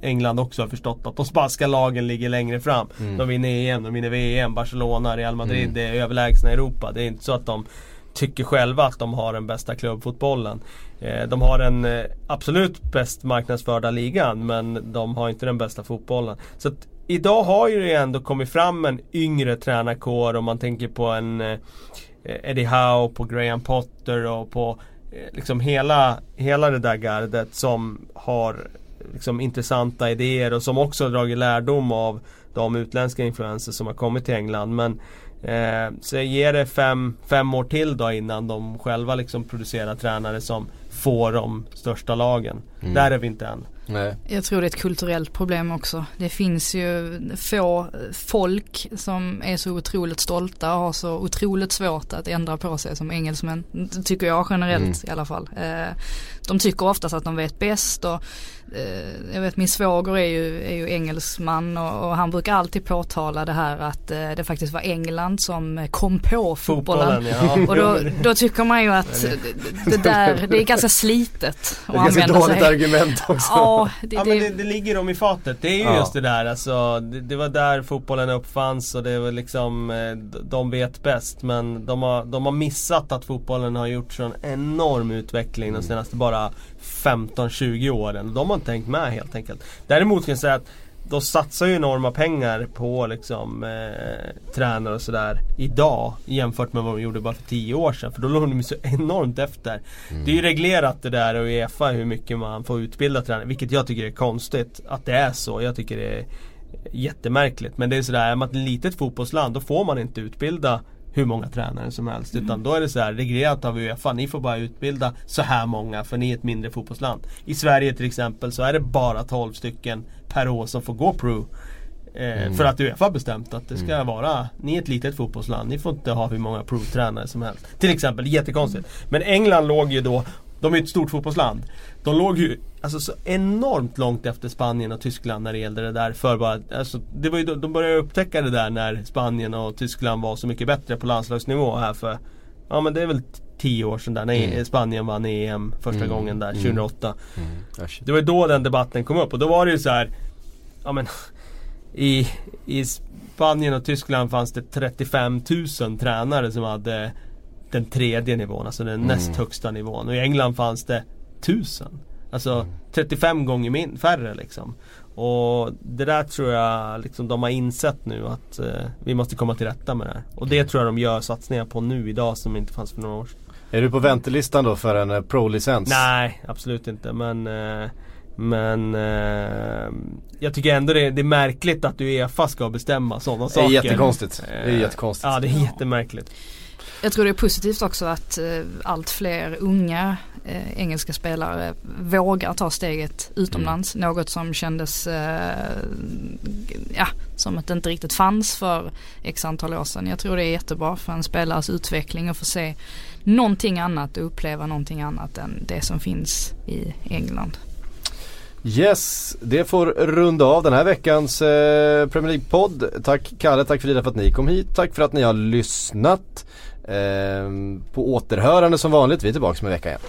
England också har förstått att de spanska lagen ligger längre fram. Mm. De vinner EM, de vinner VM, Barcelona, Real Madrid mm. är överlägsna i Europa. Det är inte så att de tycker själva att de har den bästa klubbfotbollen. Eh, de har den eh, absolut bäst marknadsförda ligan men de har inte den bästa fotbollen. Så idag har ju det ändå kommit fram en yngre tränarkår om man tänker på en Eh, Eddie Howe, på Graham Potter och på eh, liksom hela, hela det där gardet som har liksom intressanta idéer och som också har dragit lärdom av de utländska influenser som har kommit till England. Men eh, så ger det fem, fem år till då innan de själva liksom producerar tränare som får de största lagen. Mm. Där är vi inte än. Nej. Jag tror det är ett kulturellt problem också. Det finns ju få folk som är så otroligt stolta och har så otroligt svårt att ändra på sig som engelsmän. Tycker jag generellt mm. i alla fall. Eh, de tycker oftast att de vet bäst och jag vet min svåger är ju, är ju engelsman och, och, han brukar alltid påtala det här att eh, det faktiskt var England som kom på fotbollen. fotbollen ja. Och då, då, tycker man ju att det, det där, det är ganska slitet. Det är ganska dåligt sig. argument också. Ja, det, ja men det, det ligger dem i fatet. Det är ju ja. just det där alltså. Det, det, var där fotbollen uppfanns och det var liksom eh, De vet bäst men de har, de har missat att fotbollen har gjort sån enorm utveckling de senaste bara 15-20 åren. De har inte hängt med helt enkelt. Däremot kan jag säga att de satsar ju enorma pengar på liksom eh, tränare och sådär idag jämfört med vad de gjorde bara för 10 år sedan. För då låg de så enormt efter. Mm. Det är ju reglerat det där och Uefa hur mycket man får utbilda tränare. Vilket jag tycker är konstigt att det är så. Jag tycker det är jättemärkligt. Men det är sådär, är man ett litet fotbollsland då får man inte utbilda hur många tränare som helst. Mm. Utan då är det så här reglerat av Uefa. Ni får bara utbilda så här många för ni är ett mindre fotbollsland. I Sverige till exempel så är det bara 12 stycken per år som får gå pro. Eh, mm. För att Uefa har bestämt att det ska mm. vara, ni är ett litet fotbollsland, ni får inte ha hur många provtränare som helst. Till exempel, jättekonstigt. Men England låg ju då, de är ett stort fotbollsland. De låg ju alltså, så enormt långt efter Spanien och Tyskland när det gällde det där för bara, alltså, det var ju, De började upptäcka det där när Spanien och Tyskland var så mycket bättre på landslagsnivå här för Ja men det är väl tio år sedan där när mm. Spanien vann EM första mm. gången där 2008. Mm. mm. Det var ju då den debatten kom upp och då var det ju så här, Ja men i, I Spanien och Tyskland fanns det 35 000 tränare som hade den tredje nivån, alltså den mm. näst högsta nivån. Och i England fanns det 1000. Alltså mm. 35 gånger min, färre liksom. Och det där tror jag liksom de har insett nu att eh, vi måste komma till rätta med det här. Och det tror jag de gör satsningar på nu idag som inte fanns för några år sedan. Är du på väntelistan då för en eh, pro-licens? Nej, absolut inte. Men eh, men eh, jag tycker ändå det är, det är märkligt att Uefa ska bestämma sådana saker. Det är jättekonstigt. Det är jättekonstigt. Ja det är jättemärkligt. Jag tror det är positivt också att eh, allt fler unga eh, engelska spelare vågar ta steget utomlands. Mm. Något som kändes eh, ja, som att det inte riktigt fanns för x antal år sedan. Jag tror det är jättebra för en spelares utveckling att få se någonting annat och uppleva någonting annat än det som finns i England. Yes, det får runda av den här veckans eh, Premier League-podd. Tack Kalle, tack Frida för att ni kom hit. Tack för att ni har lyssnat. Ehm, på återhörande som vanligt. Vi är tillbaka om en vecka igen.